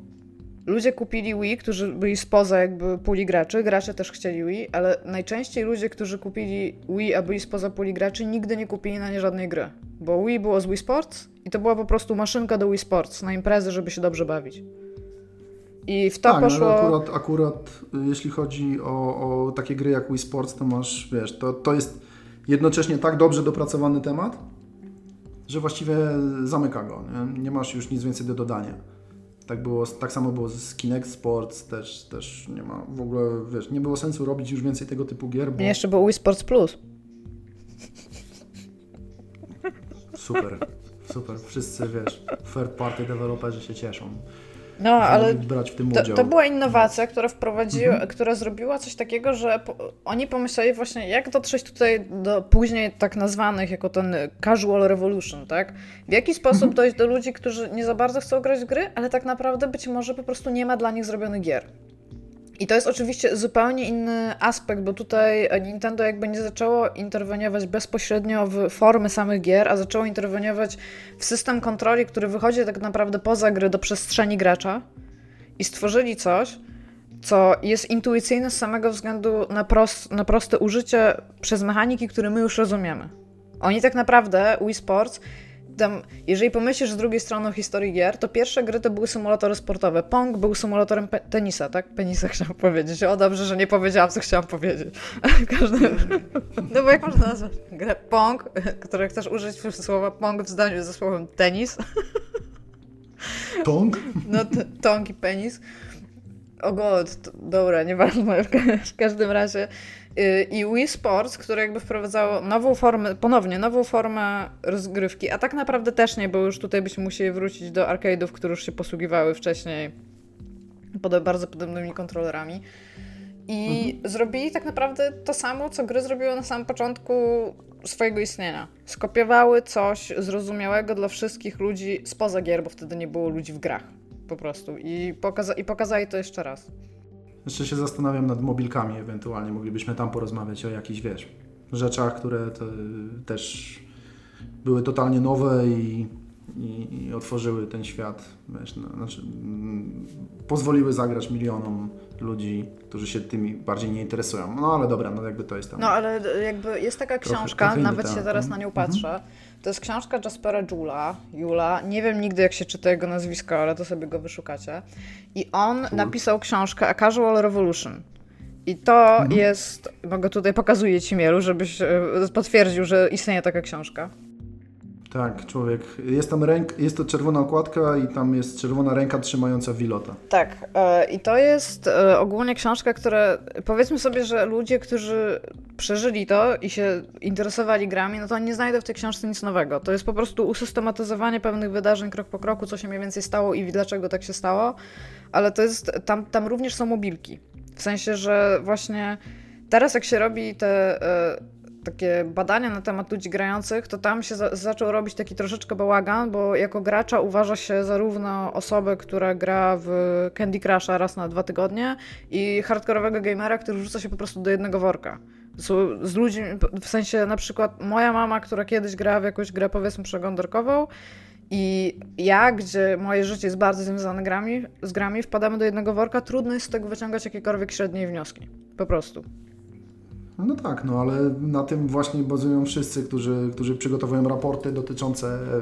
Ludzie kupili Wii, którzy byli spoza jakby puli graczy, gracze też chcieli Wii, ale najczęściej ludzie, którzy kupili Wii, a byli spoza puli graczy, nigdy nie kupili na nie żadnej gry. Bo Wii było z Wii Sports i to była po prostu maszynka do Wii Sports na imprezy, żeby się dobrze bawić. I w to tak, poszło... Ale akurat, akurat y, jeśli chodzi o, o takie gry jak Wii Sports, to masz, wiesz, to, to jest jednocześnie tak dobrze dopracowany temat, że właściwie zamyka go. Nie, nie masz już nic więcej do dodania. Tak, było, tak samo było z Kinect Sports, też, też nie ma w ogóle, wiesz, nie było sensu robić już więcej tego typu gier, bo... Jeszcze był Wii Sports Plus. Super, super. Wszyscy, wiesz, third party deweloperzy się cieszą. No, ale brać w tym udział. To, to była innowacja, która wprowadziła, mhm. która zrobiła coś takiego, że po, oni pomyśleli właśnie, jak dotrzeć tutaj do później tak nazwanych jako ten casual revolution, tak? W jaki sposób mhm. dojść do ludzi, którzy nie za bardzo chcą grać w gry, ale tak naprawdę być może po prostu nie ma dla nich zrobionych gier. I to jest oczywiście zupełnie inny aspekt, bo tutaj Nintendo jakby nie zaczęło interweniować bezpośrednio w formy samych gier, a zaczęło interweniować w system kontroli, który wychodzi tak naprawdę poza gry do przestrzeni gracza i stworzyli coś, co jest intuicyjne z samego względu na, prost, na proste użycie przez mechaniki, które my już rozumiemy. Oni tak naprawdę, Wii Sports, tam, jeżeli pomyślisz z drugiej strony o historii gier, to pierwsze gry to były symulatory sportowe. Pong był symulatorem tenisa, tak? Penisa chciałam powiedzieć. O, dobrze, że nie powiedziałam, co chciałam powiedzieć. Każdy... No bo jak można nazwać grę Pong, które chcesz użyć słowa Pong w zdaniu ze słowem tenis? Tong? No, tong i penis. O god, dobra, nieważne, w każdym razie i Wii Sports, które jakby wprowadzało nową formę, ponownie nową formę rozgrywki, a tak naprawdę też nie, bo już tutaj byśmy musieli wrócić do arcade'ów, które już się posługiwały wcześniej pod bardzo podobnymi kontrolerami. I mhm. zrobili tak naprawdę to samo, co gry zrobiły na samym początku swojego istnienia. Skopiowały coś zrozumiałego dla wszystkich ludzi spoza gier, bo wtedy nie było ludzi w grach. Po prostu. I, pokaza i pokazali to jeszcze raz. Jeszcze się zastanawiam nad mobilkami, ewentualnie moglibyśmy tam porozmawiać o jakichś, wiesz, rzeczach, które też były totalnie nowe i, i, i otworzyły ten świat, wiesz, no, znaczy, mm, pozwoliły zagrać milionom ludzi, którzy się tymi bardziej nie interesują. No ale dobra, no jakby to jest tam. No ale jakby jest taka książka, trochę nawet się teraz na nią mhm. patrzę. Mhm. To jest książka Jaspera Jula, Jula. Nie wiem nigdy, jak się czyta jego nazwisko, ale to sobie go wyszukacie. I on napisał książkę A Casual Revolution. I to mhm. jest, mogę tutaj pokazuję ci Mielu, żebyś e, potwierdził, że istnieje taka książka. Tak, człowiek. Jest tam ręk, jest to czerwona okładka i tam jest czerwona ręka trzymająca wilota. Tak. E, I to jest e, ogólnie książka, która powiedzmy sobie, że ludzie, którzy przeżyli to i się interesowali grami, no to nie znajdą w tej książce nic nowego. To jest po prostu usystematyzowanie pewnych wydarzeń krok po kroku, co się mniej więcej stało i dlaczego tak się stało. Ale to jest, tam, tam również są mobilki. W sensie, że właśnie teraz jak się robi te e, takie badania na temat ludzi grających, to tam się za zaczął robić taki troszeczkę bałagan, bo jako gracza uważa się zarówno osobę, która gra w Candy Crusha raz na dwa tygodnie i hardkorowego gamera, który rzuca się po prostu do jednego worka. Z, z ludźmi, w sensie na przykład moja mama, która kiedyś grała w jakąś grę powiedzmy przeglądarkową i ja, gdzie moje życie jest bardzo związane grami, z grami, wpadamy do jednego worka, trudno jest z tego wyciągać jakiekolwiek średnie wnioski. Po prostu. No tak, no ale na tym właśnie bazują wszyscy, którzy, którzy przygotowują raporty dotyczące e,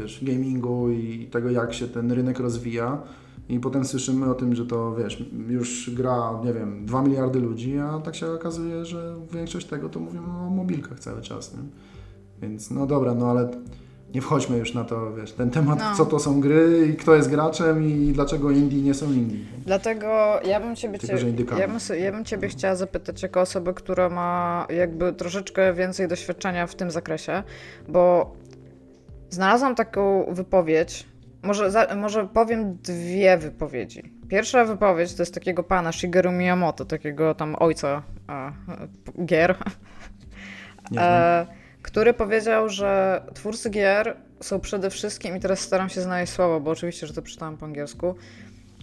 wiesz, gamingu i tego, jak się ten rynek rozwija. I potem słyszymy o tym, że to wiesz, już gra, nie wiem, 2 miliardy ludzi, a tak się okazuje, że większość tego to mówimy o mobilkach cały czas. Nie? Więc no dobra, no ale nie wchodźmy już na to, wiesz, ten temat, No. co to są gry i kto jest graczem i dlaczego indie nie są indie. Dlatego ja bym ciebie, Tylko, ja bym, ja bym ciebie chciała zapytać jako osobę, która ma jakby troszeczkę więcej doświadczenia w tym zakresie, bo znalazłam taką wypowiedź, może, za, może powiem dwie wypowiedzi. Pierwsza wypowiedź to jest takiego pana Shigeru Miyamoto, takiego tam ojca e, gier, Nie e, który powiedział, że twórcy gier są przede wszystkim, i teraz staram się znaleźć słowo, bo oczywiście, że to przeczytałam po angielsku,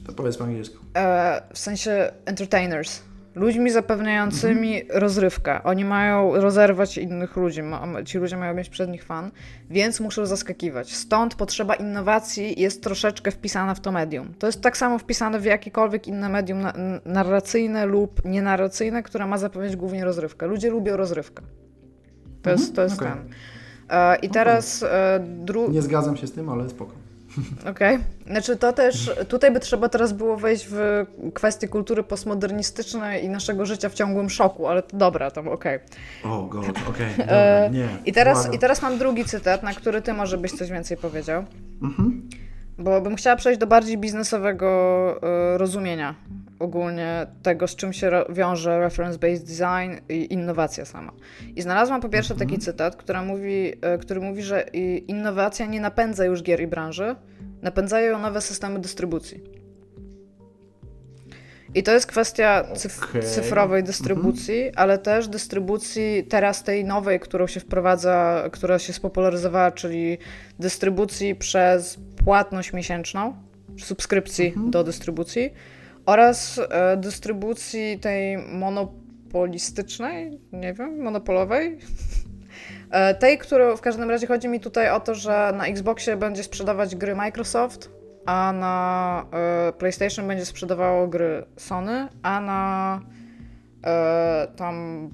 To powiedz po angielsku. e, w sensie entertainers. Ludźmi zapewniającymi rozrywkę. Oni mają rozerwać innych ludzi, ci ludzie mają mieć przed nich fan, więc muszą zaskakiwać. Stąd potrzeba innowacji jest troszeczkę wpisana w to medium. To jest tak samo wpisane w jakiekolwiek inne medium narracyjne lub nienarracyjne, które ma zapewniać głównie rozrywkę. Ludzie lubią rozrywkę. To jest, to jest okej. ten. E, I teraz e, dru- Nie zgadzam się z tym, ale spoko. Okej. Znaczy to też, tutaj by trzeba teraz było wejść w kwestie kultury postmodernistycznej i naszego życia w ciągłym szoku, ale to dobra, tam okej. O, god, okej, E, nie. I, teraz. I teraz mam drugi cytat, na który ty może byś coś więcej powiedział. Mhm. Bo bym chciała przejść do bardziej biznesowego e, rozumienia ogólnie tego, z czym się wiąże reference-based design i innowacja sama. I znalazłam po pierwsze taki cytat, która mówi, e, który mówi, że innowacja nie napędza już gier i branży, napędzają ją nowe systemy dystrybucji. I to jest kwestia cyf- Okej. cyfrowej dystrybucji, ale też dystrybucji teraz tej nowej, którą się wprowadza, która się spopularyzowała, czyli dystrybucji przez płatność miesięczną, subskrypcji do dystrybucji oraz e, dystrybucji tej monopolistycznej, nie wiem, monopolowej. E, tej, którą w każdym razie chodzi mi tutaj o to, że na Xboxie będzie sprzedawać gry Microsoft, a na e, PlayStation będzie sprzedawało gry Sony, a na tam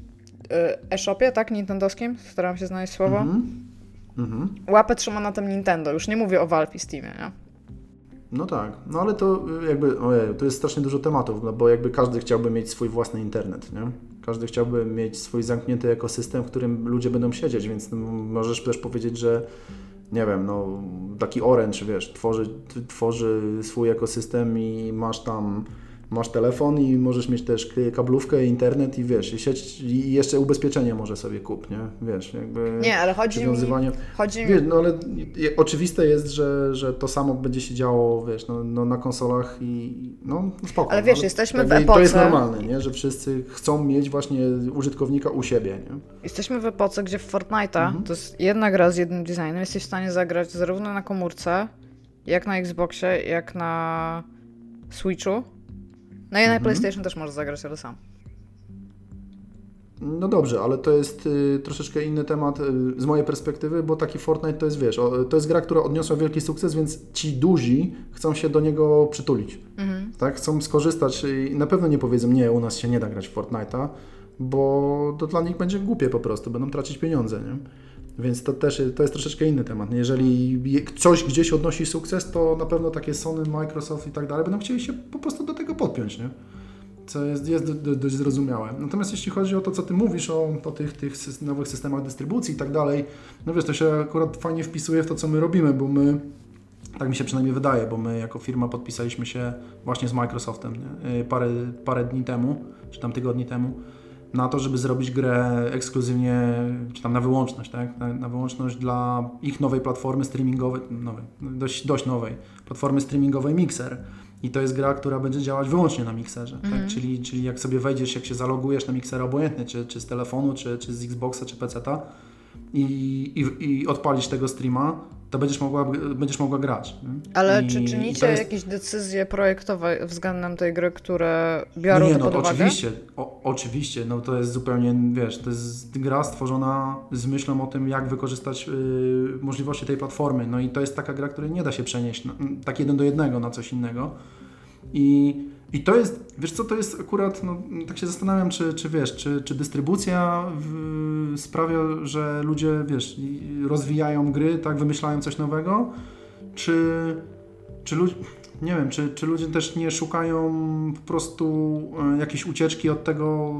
e-shopie, tak, nintendowskim, staram się znaleźć słowo, Mhm. Mhm. łapę trzyma na tym Nintendo. Już nie mówię o Valve i Steamie, nie? No tak, no ale to y, jakby, ojej, to jest strasznie dużo tematów, no bo jakby każdy chciałby mieć swój własny internet, nie? Każdy chciałby mieć swój zamknięty ekosystem, w którym ludzie będą siedzieć, więc no, możesz też powiedzieć, że nie wiem, no taki Orange, wiesz, tworzy, tworzy swój ekosystem i masz tam, masz telefon i możesz mieć też kablówkę, internet i wiesz, i sieć, i jeszcze ubezpieczenie może sobie kup, nie? Wiesz, jakby Nie, ale chodzi mi, chodzi mi Wiesz, no ale oczywiste jest, że, że to samo będzie się działo, wiesz, no, no na konsolach i no spoko. Ale no, wiesz, jesteśmy w jakby To jest epoce- normalne, nie? że wszyscy chcą mieć właśnie użytkownika u siebie, nie? Jesteśmy w epoce, gdzie w Fortnite'a Mhm. to jest jedna gra z jednym designem. Jesteś w stanie zagrać zarówno na komórce, jak na Xboxie, jak na Switchu. No i na Mhm. PlayStation też możesz zagrać, ale sam. No dobrze, ale to jest y, troszeczkę inny temat y, z mojej perspektywy, bo taki Fortnite to jest, wiesz, o, to jest gra, która odniosła wielki sukces, więc ci duzi chcą się do niego przytulić. Mhm. Tak, chcą skorzystać i na pewno nie powiedzą, nie, u nas się nie da grać w Fortnite'a, bo to dla nich będzie głupie po prostu, będą tracić pieniądze, nie? Więc to też to jest troszeczkę inny temat. Jeżeli je- coś gdzieś odnosi sukces, to na pewno takie Sony, Microsoft i tak dalej będą chcieli się po prostu do tego podpiąć, nie? Co jest, jest do, do, dość zrozumiałe. Natomiast jeśli chodzi o to, co Ty mówisz o, o tych, tych nowych systemach dystrybucji i tak dalej, no wiesz, to się akurat fajnie wpisuje w to, co my robimy, bo my tak mi się przynajmniej wydaje, bo my jako firma podpisaliśmy się właśnie z Microsoftem nie? Y, parę, parę dni temu, czy tam tygodni temu, na to, żeby zrobić grę ekskluzywnie, czy tam na wyłączność, tak? Na, na wyłączność dla ich nowej platformy streamingowej, nowej, dość, dość nowej, platformy streamingowej Mixer. I to jest gra, która będzie działać wyłącznie na mikserze. Tak? Czyli, czyli jak sobie wejdziesz, jak się zalogujesz na mikser obojętnie, czy, czy z telefonu, czy, czy z Xboxa, czy PC-ta i, i, i odpalisz tego streama, to będziesz mogła, będziesz mogła grać. Ale I, czy czynicie jest- jakieś decyzje projektowe względem tej gry, które biorą no nie, no pod uwagę? oczywiście, o, oczywiście, no to jest zupełnie, wiesz, to jest gra stworzona z myślą o tym, jak wykorzystać y, możliwości tej platformy, no i to jest taka gra, której nie da się przenieść na, tak jeden do jednego na coś innego i, I to jest, wiesz co, to jest akurat, no, tak się zastanawiam, czy, czy wiesz, czy, czy dystrybucja w, sprawia, że ludzie, wiesz, rozwijają gry, tak, wymyślają coś nowego, czy, czy ludzie, nie wiem, czy, czy ludzie też nie szukają po prostu e, jakiejś ucieczki od tego,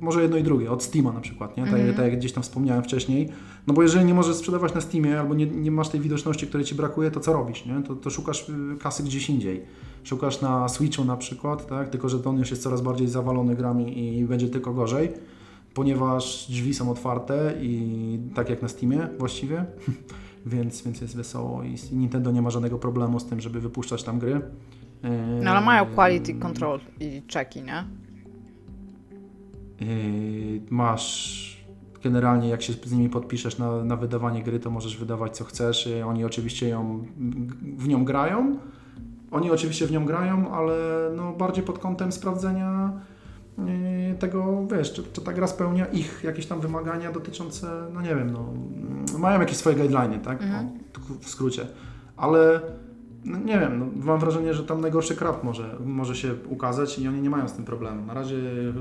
może jedno i drugie, od Steama na przykład, nie? Tak, mm -hmm. tak jak gdzieś tam wspomniałem wcześniej. No bo jeżeli nie możesz sprzedawać na Steamie albo nie, nie masz tej widoczności, której ci brakuje, to co robisz, nie? To, to szukasz y, kasy gdzieś indziej. Szukasz na Switchu na przykład, tak? Tylko, że on już jest coraz bardziej zawalony grami i będzie tylko gorzej, ponieważ drzwi są otwarte i tak jak na Steamie właściwie, więc, więc jest wesoło i Nintendo nie ma żadnego problemu z tym, żeby wypuszczać tam gry. No ale mają quality control i checki, nie? Yy, masz generalnie jak się z nimi podpiszesz na, na wydawanie gry, to możesz wydawać co chcesz. Oni oczywiście ją, w nią grają. Oni oczywiście w nią grają, ale no bardziej pod kątem sprawdzenia yy, tego, wiesz, czy, czy ta gra spełnia ich jakieś tam wymagania dotyczące, no nie wiem, no, mają jakieś swoje guideliny, tak? Mhm. O, w skrócie. Ale no nie wiem, no, mam wrażenie, że tam najgorszy krab może, może się ukazać i oni nie mają z tym problemu. Na razie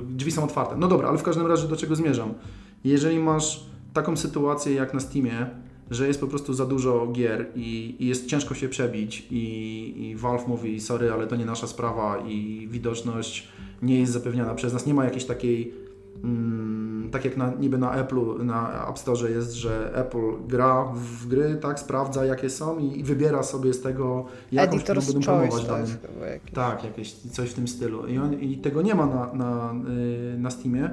drzwi są otwarte. No dobra, ale w każdym razie do czego zmierzam? Jeżeli masz taką sytuację jak na Steamie, że jest po prostu za dużo gier i, i jest ciężko się przebić i, i Valve mówi sorry, ale to nie nasza sprawa i widoczność nie jest zapewniana przez nas, nie ma jakiejś takiej Mm, tak jak na, niby na Apple, na App Store jest, że Apple gra w gry, tak, sprawdza jakie są i, i wybiera sobie z tego jakąś, którą będą promować danym. Tak, jakieś coś w tym stylu. I, on, i tego nie ma na, na, yy, na Steamie.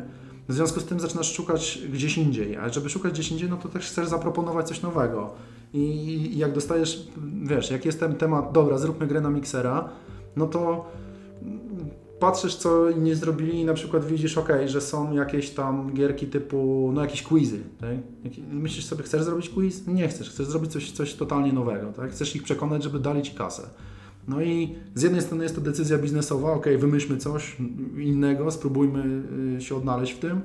W związku z tym zaczynasz szukać gdzieś indziej, a żeby szukać gdzieś indziej, no to też chcesz zaproponować coś nowego. I, jak dostajesz, wiesz, jak jest ten temat, dobra, zróbmy grę na miksera, no to patrzysz, co inni zrobili i na przykład widzisz, ok, że są jakieś tam gierki typu, no jakieś quizy, tak? Myślisz sobie, chcesz zrobić quiz? Nie chcesz, chcesz zrobić coś, coś totalnie nowego, tak? Chcesz ich przekonać, żeby dali Ci kasę. No i z jednej strony jest to decyzja biznesowa, ok, wymyślmy coś innego, spróbujmy y, się odnaleźć w tym,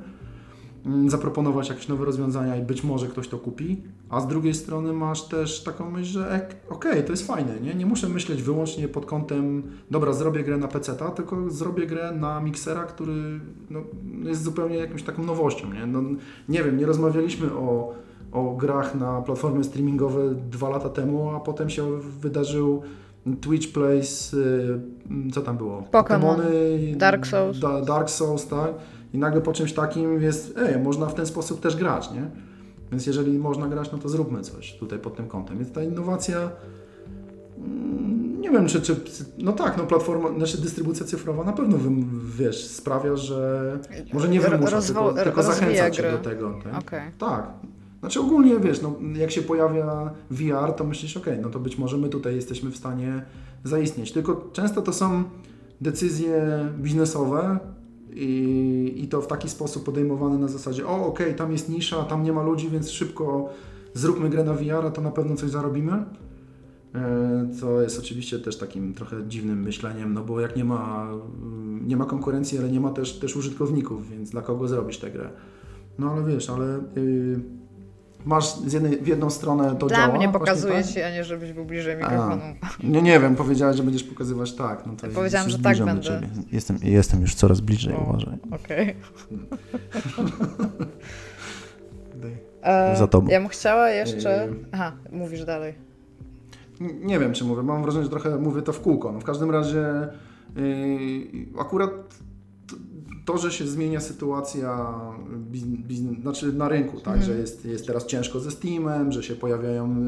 Mm, zaproponować jakieś nowe rozwiązania i być może ktoś to kupi, a z drugiej strony masz też taką myśl, że okay, to jest fajne, nie? nie muszę myśleć wyłącznie pod kątem, dobra, zrobię grę na PC, tylko zrobię grę na miksera, który no, jest zupełnie jakąś taką nowością. Nie, no, nie wiem, nie rozmawialiśmy o, o grach na platformy streamingowe dwa lata temu, a potem się wydarzył Twitch Plays, y, co tam było? Pokémon, Dark Souls. Da, Dark Souls, tak? I nagle po czymś takim jest, ej, można w ten sposób też grać, nie? Więc jeżeli można grać, no to zróbmy coś tutaj pod tym kątem. Więc ta innowacja, mm, nie wiem, czy, czy no tak, no platforma, znaczy dystrybucja cyfrowa na pewno, wiesz, sprawia, że może nie wymusza, Rozwo tylko, tylko zachęca Cię do tego. Tak? Okay. tak. Znaczy ogólnie, wiesz, no, jak się pojawia VR, to myślisz, ok, no to być może my tutaj jesteśmy w stanie zaistnieć. Tylko często to są decyzje biznesowe, i, I to w taki sposób podejmowane na zasadzie, o okay, tam jest nisza, tam nie ma ludzi, więc szybko zróbmy grę na VR, to na pewno coś zarobimy. E, co jest oczywiście też takim trochę dziwnym myśleniem, no bo jak nie ma, nie ma konkurencji, ale nie ma też, też użytkowników, więc dla kogo zrobisz tę grę? No ale wiesz, ale yy, masz z jednej, w jedną stronę to Dla działa. Dla mnie pokazuje tak? a nie żebyś był bliżej mikrofonu. Nie, nie wiem, powiedziałeś, że będziesz pokazywać tak. No to ja Powiedziałam, że tak będę. Jestem, jestem już coraz bliżej, o, uważaj. Okej. Okay. E, Za tobą. Ja bym chciała jeszcze... Aha, mówisz dalej. Nie wiem, czy mówię. Mam wrażenie, że trochę mówię to w kółko. No w każdym razie yy, akurat to, że się zmienia sytuacja znaczy na rynku, tak, mm. że jest, jest teraz ciężko ze Steamem, że się pojawiają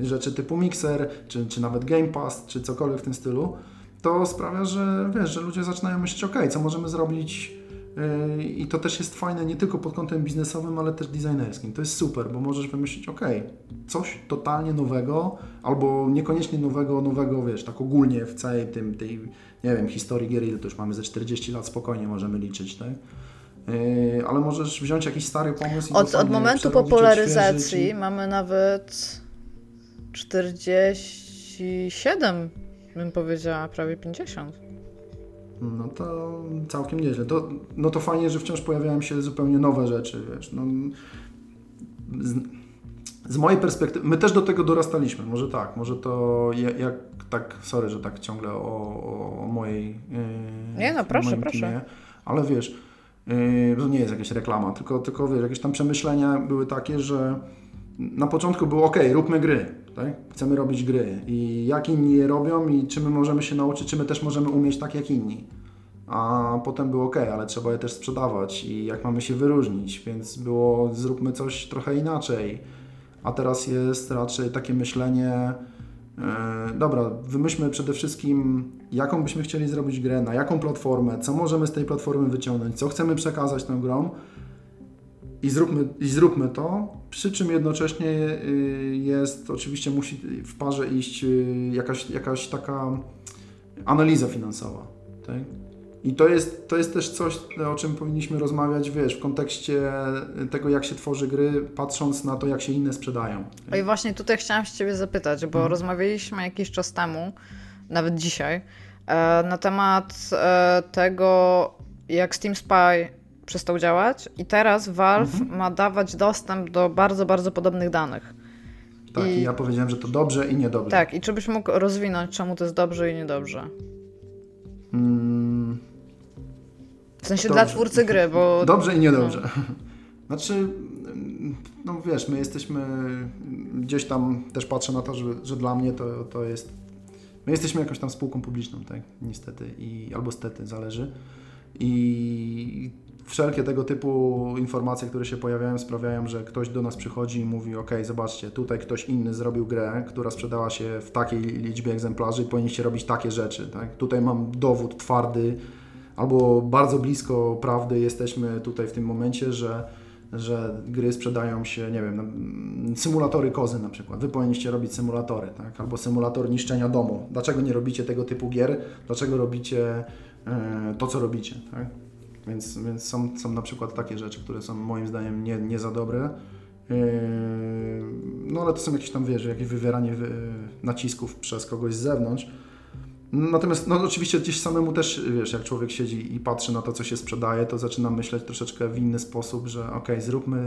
y, rzeczy typu Mixer, czy, czy nawet Game Pass, czy cokolwiek w tym stylu, to sprawia, że wiesz, że ludzie zaczynają myśleć, ok, co możemy zrobić i to też jest fajne nie tylko pod kątem biznesowym, ale też designerskim. To jest super, bo możesz wymyślić, ok, coś totalnie nowego, albo niekoniecznie nowego, nowego, wiesz, tak ogólnie w całej tym, tej nie wiem, historii gier, to już mamy ze 40 lat spokojnie możemy liczyć, tak? Yy, ale możesz wziąć jakiś stary pomysł i Od, od momentu popularyzacji mamy nawet 47, bym powiedziała, prawie 50. No to całkiem nieźle. To, no to fajnie, że wciąż pojawiają się zupełnie nowe rzeczy, wiesz. No, z, z mojej perspektywy, my też do tego dorastaliśmy, może tak, może to jak, jak tak, sorry, że tak ciągle o, o mojej yy, Nie no, proszę, proszę. Teamie, ale wiesz, yy, to nie jest jakaś reklama, tylko, tylko wiesz, jakieś tam przemyślenia były takie, że na początku było ok, róbmy gry, tak? chcemy robić gry i jak inni je robią i czy my możemy się nauczyć, czy my też możemy umieć tak jak inni. A potem było ok, ale trzeba je też sprzedawać i jak mamy się wyróżnić, więc było zróbmy coś trochę inaczej. A teraz jest raczej takie myślenie, yy, dobra, wymyślmy przede wszystkim, jaką byśmy chcieli zrobić grę, na jaką platformę, co możemy z tej platformy wyciągnąć, co chcemy przekazać tą grą i zróbmy, i zróbmy to, przy czym jednocześnie y, jest, oczywiście musi w parze iść y, jakaś, jakaś taka analiza finansowa. Tak? I to jest, to jest też coś, o czym powinniśmy rozmawiać, wiesz, w kontekście tego, jak się tworzy gry, patrząc na to, jak się inne sprzedają. Tak? I właśnie tutaj chciałam się Ciebie zapytać, bo hmm. rozmawialiśmy jakiś czas temu, nawet dzisiaj, e, na temat e, tego, jak Steam Spy przestał działać i teraz Valve mhm. ma dawać dostęp do bardzo, bardzo podobnych danych. Tak, i, i ja powiedziałem, że to dobrze i niedobrze. Tak, i czy byś mógł rozwinąć, czemu to jest dobrze i niedobrze? Mm. W sensie dobrze. dla twórcy gry, bo... Dobrze i niedobrze. No. Znaczy, no wiesz, my jesteśmy gdzieś tam, też patrzę na to, że, że dla mnie to, to jest... My jesteśmy jakąś tam spółką publiczną, tak? Niestety, i, albo stety, zależy. I wszelkie tego typu informacje, które się pojawiają, sprawiają, że ktoś do nas przychodzi i mówi: OK, zobaczcie, tutaj ktoś inny zrobił grę, która sprzedała się w takiej liczbie egzemplarzy i powinniście robić takie rzeczy. Tak? Tutaj mam dowód twardy, albo bardzo blisko prawdy jesteśmy tutaj w tym momencie, że że gry sprzedają się, nie wiem, symulatory kozy na przykład. Wy powinniście robić symulatory, tak? Albo symulator niszczenia domu. Dlaczego nie robicie tego typu gier? Dlaczego robicie e, to, co robicie, tak? Więc, więc są, są na przykład takie rzeczy, które są moim zdaniem nie, nie za dobre. Yy, no ale to są jakieś tam, wiesz, jakieś wywieranie nacisków przez kogoś z zewnątrz. Natomiast no, oczywiście gdzieś samemu też, wiesz, jak człowiek siedzi i patrzy na to, co się sprzedaje, to zaczyna myśleć troszeczkę w inny sposób, że ok, zróbmy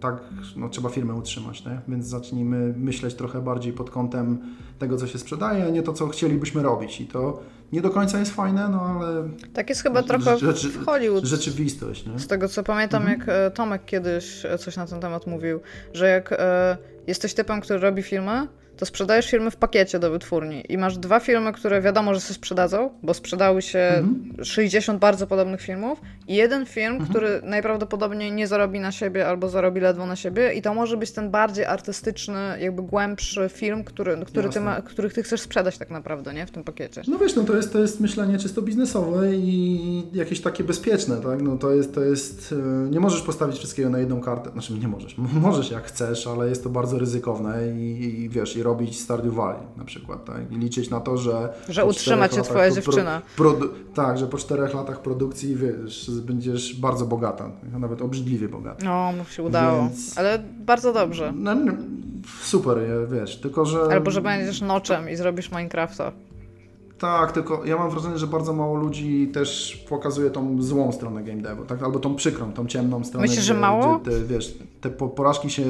tak, no trzeba firmę utrzymać, nie? więc zacznijmy myśleć trochę bardziej pod kątem tego, co się sprzedaje, a nie to, co chcielibyśmy robić. I to nie do końca jest fajne, no ale... Tak jest chyba trochę rzeczy, w Hollywood. Rzeczywistość, nie? Z tego, co pamiętam, mhm. jak e, Tomek kiedyś coś na ten temat mówił, że jak e, jesteś typem, który robi filmy, to sprzedajesz filmy w pakiecie do wytwórni i masz dwa filmy, które wiadomo, że się sprzedadzą, bo sprzedały się mhm. 60 bardzo podobnych filmów i jeden film, mhm. który najprawdopodobniej nie zarobi na siebie albo zarobi ledwo na siebie i to może być ten bardziej artystyczny, jakby głębszy film, który, który ty ma, który ty chcesz sprzedać tak naprawdę, nie? W tym pakiecie. No wiesz, no to jest, to jest myślenie czysto biznesowe i jakieś takie bezpieczne, tak? No to jest, to jest, e, nie możesz postawić wszystkiego na jedną kartę, znaczy nie możesz, możesz jak chcesz, ale jest to bardzo ryzykowne i, i wiesz, i robić Stardew Valley na przykład, tak? I liczyć na to, że... Że utrzyma cię twoja pro, dziewczyna. Pro, tak, że po czterech latach produkcji, wiesz, będziesz bardzo bogata, nawet obrzydliwie bogata. No, mu się udało, Więc... ale bardzo dobrze. No, no, super, wiesz, tylko że... Albo, że będziesz noczem i zrobisz Minecrafta. Tak, tylko ja mam wrażenie, że bardzo mało ludzi też pokazuje tą złą stronę game devu, tak? albo tą przykrą, tą ciemną stronę. Myślisz, że mało? Te, wiesz, te porażki się,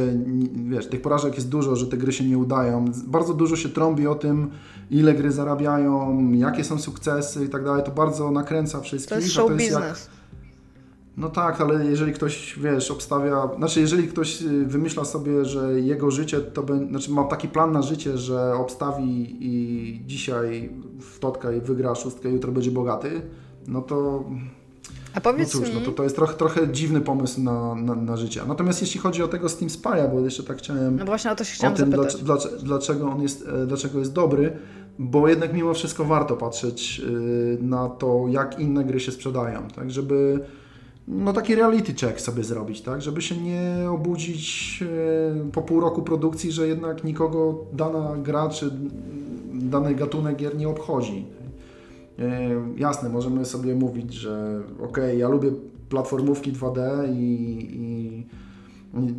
wiesz, tych porażek jest dużo, że te gry się nie udają. Bardzo dużo się trąbi o tym, ile gry zarabiają, jakie są sukcesy i tak dalej. To bardzo nakręca wszystkich. To jest show to jest business. Jak, no tak, ale jeżeli ktoś, wiesz, obstawia, znaczy jeżeli ktoś y, wymyśla sobie, że jego życie to będzie, znaczy ma taki plan na życie, że obstawi i dzisiaj w totka i wygra szóstkę, jutro będzie bogaty, no to a powiedz no cóż, mi... no to, to jest trochę, trochę dziwny pomysł na, na, na życie. Natomiast jeśli chodzi o tego Steam Spy'a, bo jeszcze tak chciałem... No właśnie o to się chciałem o tym, zapytać. Dlaczego, dlaczego on jest, e, dlaczego jest dobry, bo jednak mimo wszystko warto patrzeć y, na to, jak inne gry się sprzedają, tak, żeby no taki reality check sobie zrobić, tak, żeby się nie obudzić e, po pół roku produkcji, że jednak nikogo dana gra czy dany gatunek gier nie obchodzi. E, jasne, możemy sobie mówić, że ok, ja lubię platformówki 2D i, i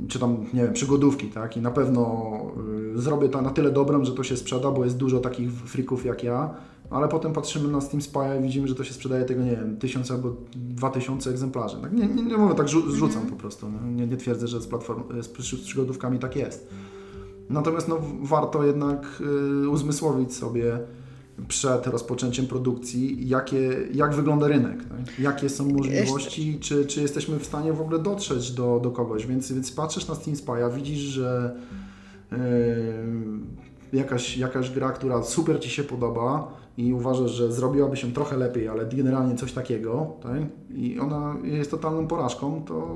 czy tam, nie wiem, przygodówki, tak? I na pewno y, zrobię to na tyle dobrym, że to się sprzeda, bo jest dużo takich frików jak ja, ale potem patrzymy na Steam Spy i widzimy, że to się sprzedaje tego, nie wiem, tysiąc albo dwa tysiące egzemplarzy. Tak? Nie, nie, nie mówię, tak rzucam mm -hmm. po prostu. No. Nie, nie twierdzę, że z, platform, z przygodówkami tak jest. Natomiast no, warto jednak y, uzmysłowić sobie przed rozpoczęciem produkcji, jakie, jak wygląda rynek, tak? jakie są możliwości, czy, czy jesteśmy w stanie w ogóle dotrzeć do, do kogoś. Więc, więc patrzysz na Steam Spy'a, widzisz, że yy, jakaś, jakaś gra, która super Ci się podoba i uważasz, że zrobiłaby się trochę lepiej, ale generalnie coś takiego, tak? i ona jest totalną porażką, to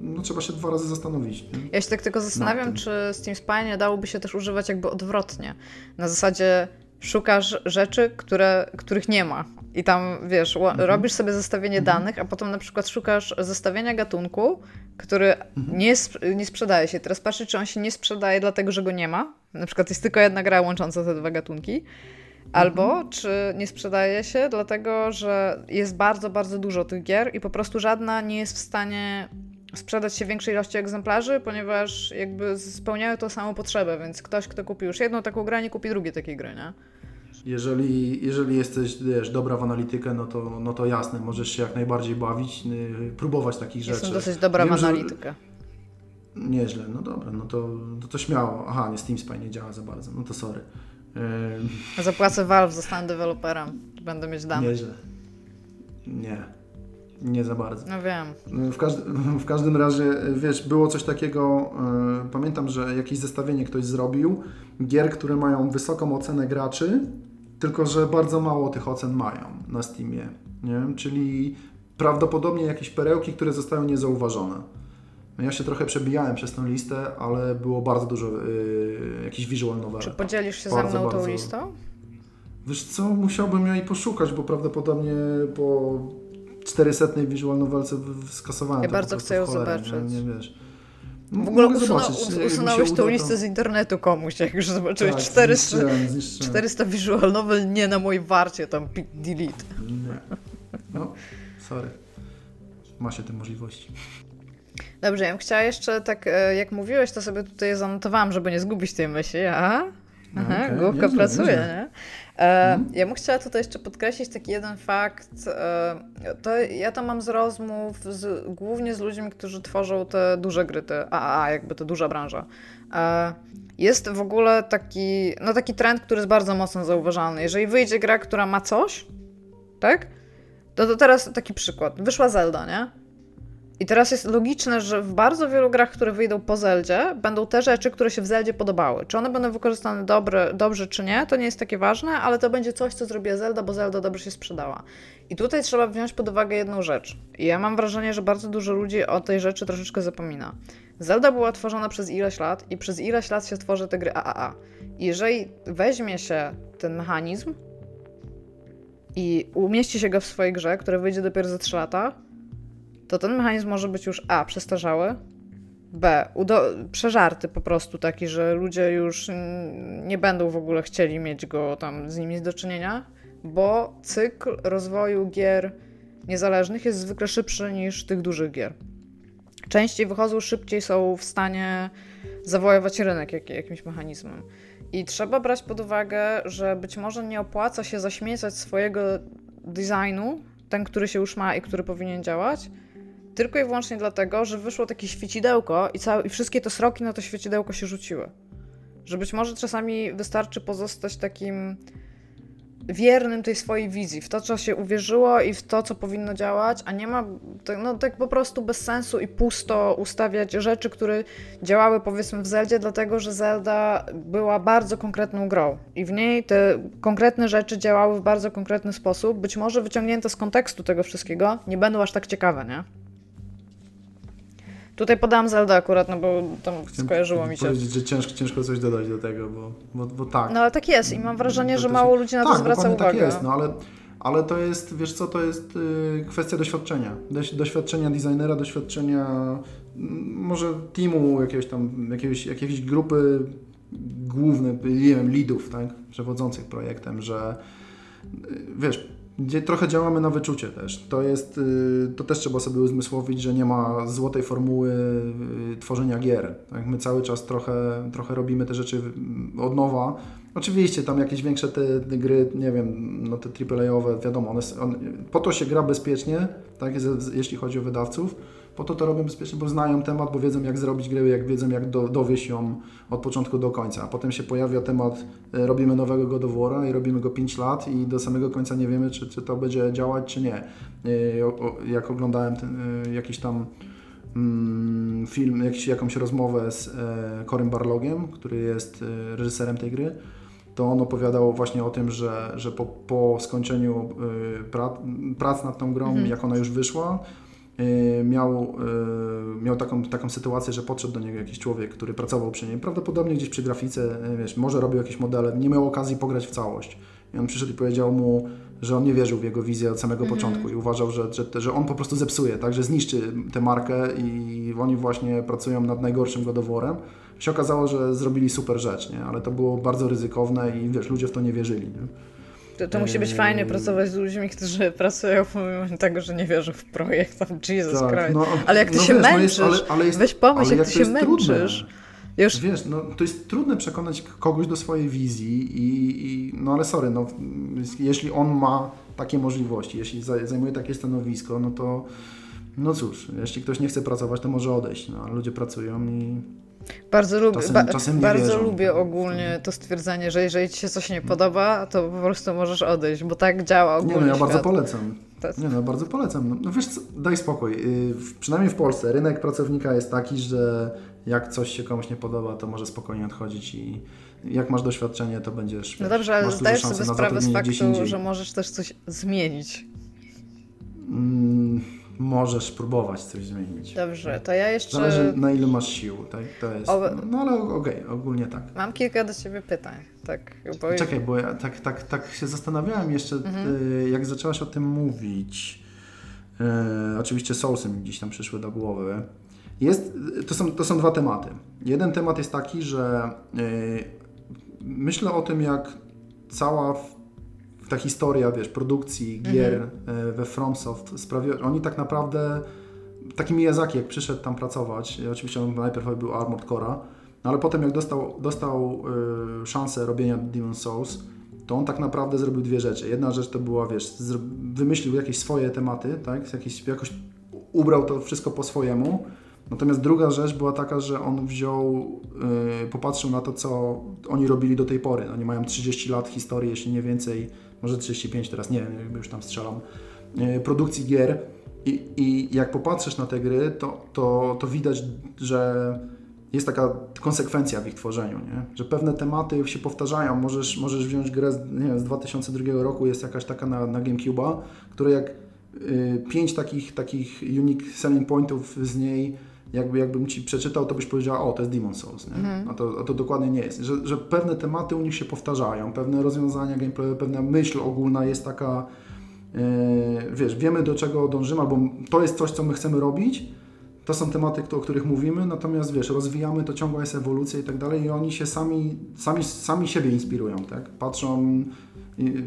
no, trzeba się dwa razy zastanowić. Nie? Ja się tak tylko zastanawiam, czy Steam Spy nie dałoby się też używać jakby odwrotnie. Na zasadzie szukasz rzeczy, które, których nie ma. I tam, wiesz, mhm. robisz sobie zestawienie mhm. danych, a potem na przykład szukasz zestawienia gatunku, który mhm. nie, nie sprzedaje się. Teraz patrzysz, czy on się nie sprzedaje dlatego, że go nie ma. Na przykład jest tylko jedna gra łącząca te dwa gatunki. Albo mhm. czy nie sprzedaje się, dlatego że jest bardzo, bardzo dużo tych gier i po prostu żadna nie jest w stanie sprzedać się większej ilości egzemplarzy, ponieważ jakby spełniają tą samą potrzebę, więc ktoś, kto kupi już jedną taką grę, nie kupi drugiej takiej gry, nie? Jeżeli, jeżeli jesteś wiesz, dobra w analitykę, no to, no to jasne, możesz się jak najbardziej bawić, yy, próbować takich Jestem rzeczy. Jestem dosyć dobra Wiem, w analitykę. Że... Nieźle, no dobra, no to, to, to śmiało. Aha, nie Steam Spy nie działa za bardzo, no to sorry. Yy... Zapłacę Valve, zostanę deweloperem, będę mieć dane. Nieźle. Nie. Nie za bardzo. No wiem. W, każdy, w każdym razie, wiesz, było coś takiego, yy, pamiętam, że jakieś zestawienie ktoś zrobił, gier, które mają wysoką ocenę graczy, tylko że bardzo mało tych ocen mają na Steamie, nie? czyli prawdopodobnie jakieś perełki, które zostały niezauważone. No ja się trochę przebijałem przez tę listę, ale było bardzo dużo yy, jakichś visual novel. Czy podzielisz się bardzo, ze mną tą bardzo... listą? Wiesz co, musiałbym jej poszukać, bo prawdopodobnie po 400 visual novelce skasowałem. Ja bardzo chcę ją cholerę, zobaczyć. Nie, nie wiesz. W ogóle usuna, usunąłeś tą listę z internetu komuś, jak już zobaczyłeś tak, 400, zniszczyłem, zniszczyłem. 400 visual novel nie na mojej warcie, tam delete. Nie. No, sorry. Ma się te możliwości. Dobrze, ja bym chciała jeszcze tak, e, jak mówiłeś, to sobie tutaj zanotowałam, żeby nie zgubić tej myśli. Aha, Aha okay, główka pracuje, nieźle. nie? E, mhm. Ja bym chciała tutaj jeszcze podkreślić taki jeden fakt. E, to ja to mam z rozmów z, głównie z ludźmi, którzy tworzą te duże gry, te AAA, jakby to duża branża. E, jest w ogóle taki, no taki trend, który jest bardzo mocno zauważalny. Jeżeli wyjdzie gra, która ma coś, tak? To, to teraz taki przykład. Wyszła Zelda, nie? I teraz jest logiczne, że w bardzo wielu grach, które wyjdą po Zeldzie, będą te rzeczy, które się w Zeldzie podobały. Czy one będą wykorzystane dobre, dobrze, czy nie, to nie jest takie ważne, ale to będzie coś, co zrobiła Zelda, bo Zelda dobrze się sprzedała. I tutaj trzeba wziąć pod uwagę jedną rzecz. I ja mam wrażenie, że bardzo dużo ludzi o tej rzeczy troszeczkę zapomina. Zelda była tworzona przez ileś lat i przez ileś lat się tworzy te gry AAA. I jeżeli weźmie się ten mechanizm i umieści się go w swojej grze, która wyjdzie dopiero za 3 lata, to ten mechanizm może być już A. przestarzały, B. przeżarty po prostu taki, że ludzie już nie będą w ogóle chcieli mieć go tam z nimi do czynienia, bo cykl rozwoju gier niezależnych jest zwykle szybszy niż tych dużych gier. Częściej wychodzą, szybciej są w stanie zawojować rynek jak, jakimś mechanizmem. I trzeba brać pod uwagę, że być może nie opłaca się zaśmiecać swojego designu, ten, który się już ma i który powinien działać, tylko i wyłącznie dlatego, że wyszło takie świecidełko i, całe, i wszystkie te sroki na to świecidełko się rzuciły. Że być może czasami wystarczy pozostać takim wiernym tej swojej wizji, w to, co się uwierzyło i w to, co powinno działać, a nie ma no, tak po prostu bez sensu i pusto ustawiać rzeczy, które działały powiedzmy w Zeldzie, dlatego że Zelda była bardzo konkretną grą i w niej te konkretne rzeczy działały w bardzo konkretny sposób, być może wyciągnięte z kontekstu tego wszystkiego nie będą aż tak ciekawe, nie? Tutaj podałam Zelda akurat, no bo tam Chciałem skojarzyło mi się. powiedzieć, że ciężko, ciężko coś dodać do tego, bo, bo, bo tak. No ale tak jest i mam wrażenie, że mało ludzi na to tak, zwraca tak uwagę. tak jest, no ale, ale to jest, wiesz co, to jest y, kwestia doświadczenia. Doświadczenia designera, doświadczenia mm, może teamu, jakiegoś tam, jakiegoś, jakiejś grupy głównej, nie wiem, leadów, tak, przewodzących projektem, że y, wiesz, gdzie trochę działamy na wyczucie też. To jest, y, to też trzeba sobie uzmysłowić, że nie ma złotej formuły y, tworzenia gier. Tak? My cały czas trochę, trochę robimy te rzeczy od nowa. Oczywiście tam jakieś większe te gry, nie wiem, no te AAA-owe, wiadomo, one, on, po to się gra bezpiecznie, tak, jeśli chodzi o wydawców, Po to to robią bezpiecznie, bo znają temat, bo wiedzą jak zrobić grę, jak wiedzą jak do, dowieść ją od początku do końca. A potem się pojawia temat, e, robimy nowego God of War'a i robimy go 5 lat i do samego końca nie wiemy, czy, czy to będzie działać, czy nie. E, Jak oglądałem ten, e, jakiś tam mm, film, jakiś, jakąś rozmowę z Corym Barlogiem, który jest reżyserem tej gry, to on opowiadał właśnie o tym, że, że po, po skończeniu pra, prac nad tą grą, Mhm. jak ona już wyszła, miał, y, miał taką, taką sytuację, że podszedł do niego jakiś człowiek, który pracował przy nim, prawdopodobnie gdzieś przy grafice, y, wiesz, może robił jakieś modele, nie miał okazji pograć w całość. I on przyszedł i powiedział mu, że on nie wierzył w jego wizję od samego początku i uważał, że, że, że on po prostu zepsuje, tak, że zniszczy tę markę i oni właśnie pracują nad najgorszym godoworem. Się okazało, że zrobili super rzecz, nie? ale to było bardzo ryzykowne i wiesz, ludzie w to nie wierzyli. Nie? To, to musi być fajnie pracować z ludźmi, którzy pracują pomimo tego, że nie wierzą w projekt. Tam, Jesus Christ. no, ale jak ty no się wiesz, no męczysz, jest, ale, ale jest, weź pomyśl, jak ty się jest trudne. męczysz. Już Wiesz, no, to jest trudne przekonać kogoś do swojej wizji i, i no ale sorry, no, jeśli on ma takie możliwości, jeśli za- zajmuje takie stanowisko, no to no cóż, jeśli ktoś nie chce pracować, to może odejść, no, ale ludzie pracują i Bardzo lubię, Czasem- czasem bardzo wierzą. lubię ogólnie to stwierdzenie, że jeżeli ci się coś nie podoba, to po prostu możesz odejść, bo tak działa ogólnie Nie, no ja świat. bardzo polecam. Nie, no bardzo polecam. No, no wiesz co, daj spokój. W- przynajmniej w Polsce rynek pracownika jest taki, że jak coś się komuś nie podoba, to może spokojnie odchodzić i jak masz doświadczenie, to będziesz No dobrze, ale zdajesz sobie sprawę z faktu, że możesz też coś zmienić. Mm, możesz próbować coś zmienić. Dobrze, to ja jeszcze Zależy na ile masz sił, tak? To jest, O- no, ale okej, ogólnie tak. mam kilka do ciebie pytań. Tak, bo Czekaj, bo ja tak, tak, tak się zastanawiałem jeszcze, y, jak zaczęłaś o tym mówić. Y, oczywiście sousy mi gdzieś tam przyszły do głowy. Jest, to, są, to są dwa tematy. Jeden temat jest taki, że y, myślę o tym, jak cała ta historia, wiesz, produkcji gier y, we FromSoft sprawiła, oni tak naprawdę, taki Miyazaki, jak przyszedł tam pracować, oczywiście on najpierw robił Armored Core'a, no ale potem jak dostał, dostał y, szansę robienia Demon Souls, to on tak naprawdę zrobił dwie rzeczy. Jedna rzecz to była, wiesz, wymyślił jakieś swoje tematy, tak? Jakieś, jakoś ubrał to wszystko po swojemu. Natomiast druga rzecz była taka, że on wziął, y, popatrzył na to, co oni robili do tej pory. Oni mają 30 lat historii, jeśli nie więcej, może 35 teraz, nie wiem, już tam strzelam, y, produkcji gier. I, I jak popatrzysz na te gry, to, to, to widać, że jest taka konsekwencja w ich tworzeniu, nie? że pewne tematy się powtarzają. Możesz, możesz wziąć grę z, nie wiem, z 2002 roku, jest jakaś taka na, na GameCube'a, która jak y, pięć takich, takich unique selling pointów z niej, jakby, jakbym Ci przeczytał, to byś powiedziała, o, to jest Demon Souls, nie? A, to, a to dokładnie nie jest. Że, że pewne tematy u nich się powtarzają, pewne rozwiązania gameplayowe, pewna myśl ogólna jest taka, y, wiesz, wiemy do czego dążymy, albo to jest coś, co my chcemy robić, to są tematy, o których mówimy, natomiast wiesz, rozwijamy, to ciągła jest ewolucja i tak dalej i oni się sami, sami, sami siebie inspirują, tak? Patrzą,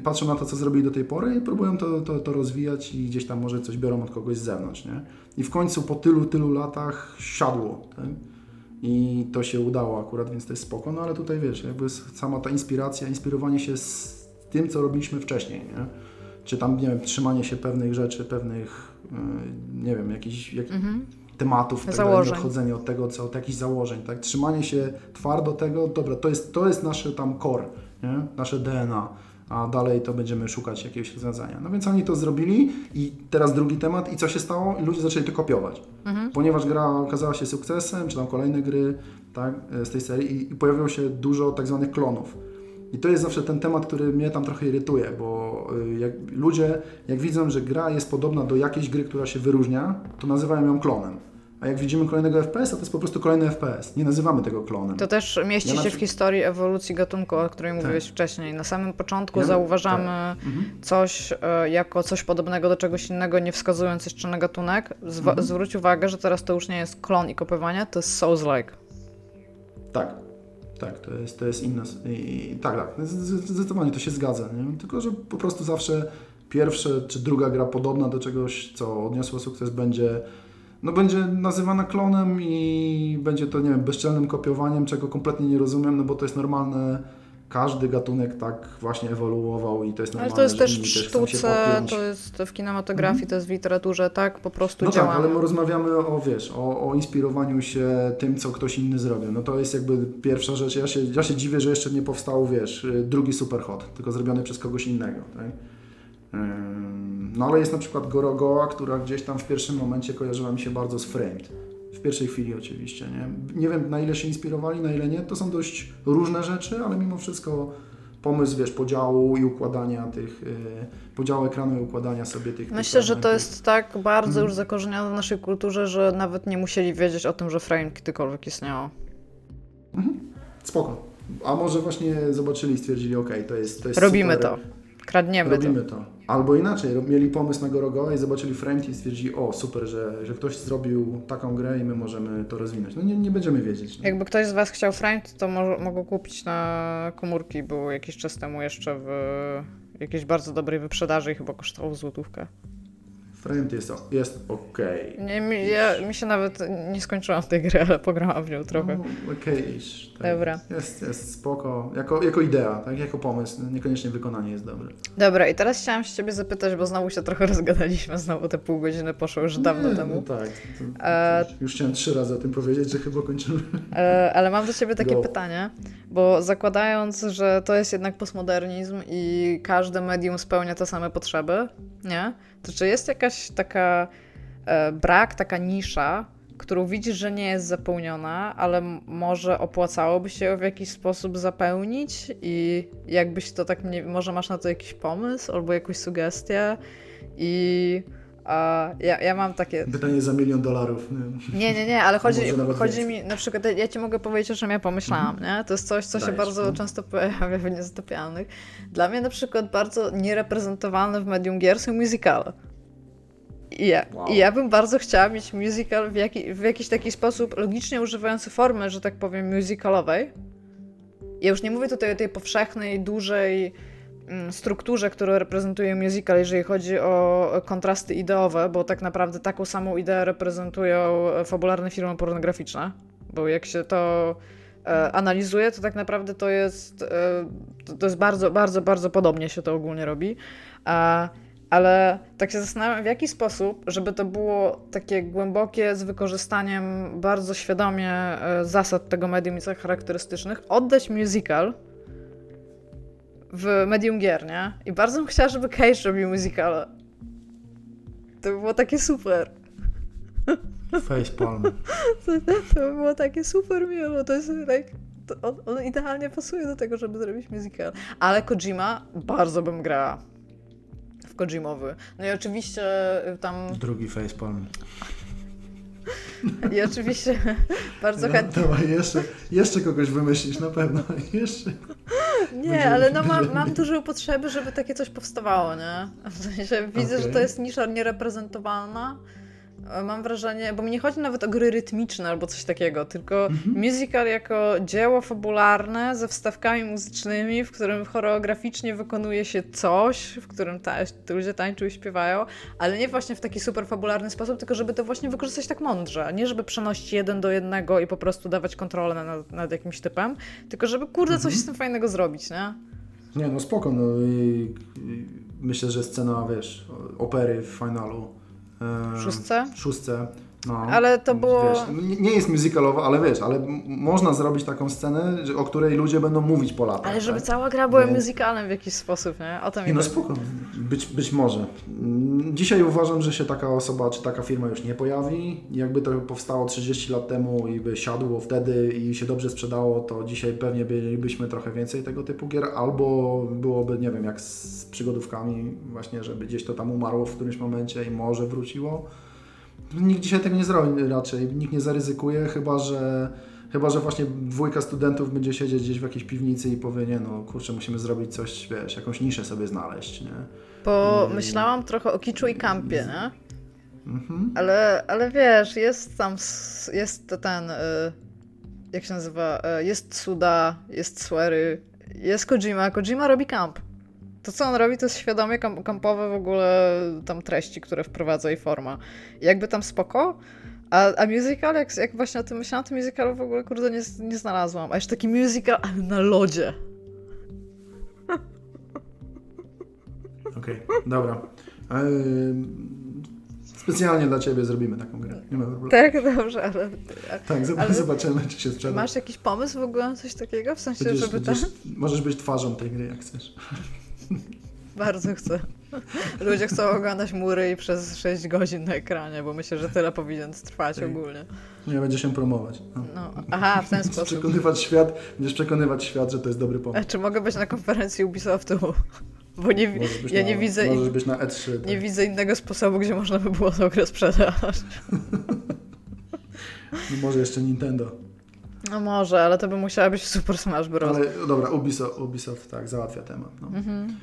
patrzą na to, co zrobili do tej pory i próbują to, to, to rozwijać i gdzieś tam może coś biorą od kogoś z zewnątrz, nie? I w końcu po tylu, tylu latach siadło, tak? I to się udało akurat, więc to jest spoko, no ale tutaj wiesz, jakby sama ta inspiracja, inspirowanie się z tym, co robiliśmy wcześniej, nie? Czy tam, nie wiem, trzymanie się pewnych rzeczy, pewnych, yy, nie wiem, jakichś, jak, tematów, tak dalej, odchodzenie od tego, co od jakichś założeń, tak? Trzymanie się twardo tego, dobra, to jest, to jest nasze tam core, nie? nasze DNA, a dalej to będziemy szukać jakiegoś rozwiązania. No więc oni to zrobili i teraz drugi temat i co się stało? I ludzie zaczęli to kopiować. Ponieważ gra okazała się sukcesem, czy tam kolejne gry tak, z tej serii i, i pojawiło się dużo tak zwanych klonów. I to jest zawsze ten temat, który mnie tam trochę irytuje, bo y, jak ludzie, jak widzą, że gra jest podobna do jakiejś gry, która się wyróżnia, to nazywają ją klonem. A jak widzimy kolejnego FPS-a, to jest po prostu kolejny FPS. Nie nazywamy tego klonem. To też mieści Ja się w historii ewolucji gatunku, o której mówiłeś wcześniej. Na samym początku Ja- zauważamy Mhm. coś e, jako coś podobnego do czegoś innego, nie wskazując jeszcze na gatunek. Zwa- Mhm. Zwróć uwagę, że teraz to już nie jest klon i kopiowanie, to jest Souls-like. Tak, tak, to jest, to jest inne. I, tak, tak, zdecydowanie to się zgadza. Nie? Tylko, że po prostu zawsze pierwsza czy druga gra podobna do czegoś, co odniosło sukces, będzie, no, będzie nazywana klonem i będzie to, nie wiem, bezczelnym kopiowaniem, czego kompletnie nie rozumiem, no bo to jest normalne. każdy gatunek tak właśnie ewoluował i to jest Ale normalne, to jest też w sztuce, to jest w kinematografii, to jest w literaturze, tak? Po prostu No tak, ale my rozmawiamy o, wiesz, o, o inspirowaniu się tym, co ktoś inny zrobił. No to jest jakby pierwsza rzecz. Ja się, ja się dziwię, że jeszcze nie powstał, wiesz, drugi Superhot, tylko zrobiony przez kogoś innego, tak? No ale jest na przykład Gorogoa, która gdzieś tam w pierwszym momencie kojarzyła mi się bardzo z Framed. W pierwszej chwili oczywiście, nie? Nie wiem na ile się inspirowali, na ile nie. To są dość różne rzeczy, ale mimo wszystko pomysł, wiesz, podziału i układania tych, y, podziału ekranu i układania sobie tych... tych Myślę, że to jest tak bardzo Mhm. już zakorzenione w naszej kulturze, że nawet nie musieli wiedzieć o tym, że frame kiedykolwiek istniało. Spoko. A może właśnie zobaczyli i stwierdzili, ok, to jest to jest Robimy super. to. Kradniemy Robimy to. Albo inaczej, mieli pomysł na Gorogoa i zobaczyli Framed i stwierdzili, o super, że, że ktoś zrobił taką grę i my możemy to rozwinąć. No nie, nie będziemy wiedzieć. to. No. Jakby ktoś z Was chciał frame, to mo- mogą kupić na komórki. Było jakiś czas temu jeszcze w jakiejś bardzo dobrej wyprzedaży i chyba kosztował złotówkę. Framed jest, jest ok. Nie, mi, ja, mi się nawet nie skończyłam tej gry, ale pograłam w nią trochę. No, okej-ish, tak. Dobra. Jest, jest spoko. Jako, jako idea, tak? Jako pomysł. Niekoniecznie wykonanie jest dobre. Dobra, i teraz chciałam się Ciebie zapytać, bo znowu się trochę rozgadaliśmy, znowu te pół godziny poszło już dawno Nie, temu. No tak. To, E, Już chciałem trzy razy o tym powiedzieć, że chyba kończymy. E, Ale mam do Ciebie takie Go. pytanie, bo zakładając, że to jest jednak postmodernizm i każde medium spełnia te same potrzeby, nie? Czy jest jakaś taka e, brak, taka nisza, którą widzisz, że nie jest zapełniona, ale może opłacałoby się ją w jakiś sposób zapełnić i jakbyś to tak, nie, może masz na to jakiś pomysł albo jakąś sugestię i ja, ja mam takie, Pytanie za milion dolarów. Nie? nie, nie, nie, ale chodzi, chodzi więcej. mi, na przykład, ja ci mogę powiedzieć, o czym ja pomyślałam, nie? To jest coś, co się Dajesz, bardzo no. często pojawia w niezasypialnych. Dla mnie na przykład bardzo niereprezentowalne w medium gier są musicale. I ja, Wow. I ja bym bardzo chciała mieć musical w, jaki, w jakiś taki sposób logicznie używający formy, że tak powiem, musicalowej. Ja już nie mówię tutaj o tej powszechnej, dużej strukturze, która reprezentuje musical, jeżeli chodzi o kontrasty ideowe, bo tak naprawdę taką samą ideę reprezentują fabularne filmy pornograficzne, bo jak się to e, analizuje, to tak naprawdę to jest, e, to, jest bardzo, bardzo, bardzo podobnie się to ogólnie robi. Ale tak się zastanawiam, w jaki sposób, żeby to było takie głębokie, z wykorzystaniem bardzo świadomie e, zasad tego medium i cech charakterystycznych, oddać musical w medium gier, nie? I bardzo bym chciała, żeby Cage robił musicale. To by było takie super. Facepalm. To, to by było takie super miłe, bo to jest like, to on, on idealnie pasuje do tego, żeby zrobić musical. Ale Kojima bardzo bym grała w Kojimowy. No i oczywiście y, tam, Drugi facepalm. I oczywiście bardzo No, chętnie, jeszcze, jeszcze kogoś wymyślisz na pewno. Jeszcze. nie, ale no mam, mam potrzeby, żeby takie coś powstawało, nie? W sensie widzę, że to jest nisza niereprezentowana. E, Mam wrażenie, bo mi nie chodzi nawet o gry rytmiczne albo coś takiego, tylko musical jako dzieło fabularne ze wstawkami muzycznymi, w którym choreograficznie wykonuje się coś, w którym ta, ludzie tańczą i śpiewają, ale nie właśnie w taki super fabularny sposób, tylko żeby to właśnie wykorzystać tak mądrze. Nie żeby przenosić jeden do jednego i po prostu dawać kontrolę nad, nad jakimś typem, tylko żeby kurde coś z tym fajnego zrobić, nie? Nie, no spoko. No i, i myślę, że scena, wiesz, opery w finalu. E, szóstce? szóstce. No, Ale to było- Wiesz, nie, nie jest musicalowa, ale wiesz, ale można zrobić taką scenę, o której ludzie będą mówić po latach. Ale żeby tak? cała gra była musicalem w jakiś sposób, nie? O to mi no chodzi. spoko. Być, być może. Dzisiaj uważam, że się taka osoba czy taka firma już nie pojawi. Jakby to powstało 30 lat temu i by siadło wtedy i się dobrze sprzedało, to dzisiaj pewnie bylibyśmy trochę więcej tego typu gier, albo byłoby, nie wiem, jak z przygodówkami właśnie, żeby gdzieś to tam umarło w którymś momencie i może wróciło. Nikt dzisiaj tego nie zrobi raczej, nikt nie zaryzykuje, chyba że Chyba, że właśnie dwójka studentów będzie siedzieć gdzieś w jakiejś piwnicy i powie, nie no, kurczę, musimy zrobić coś, wiesz, jakąś niszę sobie znaleźć, nie? Bo Mm. myślałam trochę o kiczu i kampie, nie? Mhm. Ale, ale wiesz, jest tam, jest ten, y, jak się nazywa, y, jest Suda, jest Swery, jest Kojima, Kojima robi kamp. To, co on robi, to jest świadomie kampowe w ogóle tam treści, które wprowadza i forma. Jakby tam spoko, a, a musical, jak, jak właśnie o tym myślałam, to musicalu w ogóle, kurde, nie, nie znalazłam. A jeszcze taki musical, ale na lodzie. Okej, okay, dobra. Eee, specjalnie dla ciebie zrobimy taką grę. Nie ma problemu. Tak, dobrze, ale. tak, ale zobaczymy, czy się sprzeda. Masz jakiś pomysł w ogóle coś takiego? W sensie, będziesz, żeby będziesz. Możesz być twarzą tej gry, jak chcesz. Bardzo chcę. Ludzie chcą oglądać mury i przez 6 godzin na ekranie, bo myślę, że tyle powinien trwać ogólnie. Nie, będzie się promować. No. No, aha, w ten sposób. przekonywać świat, będziesz przekonywać świat, że to jest dobry A pomysł. czy mogę być na konferencji Ubisoftu? Bo nie, ja na, nie widzę, Możesz być na E3. nie tak. widzę innego sposobu, gdzie można by było tą grę sprzedać. No może jeszcze Nintendo. No może, ale to by musiała być Super Smash Bros. Ale dobra, Ubisoft, Ubisoft tak, załatwia temat. No. Mhm.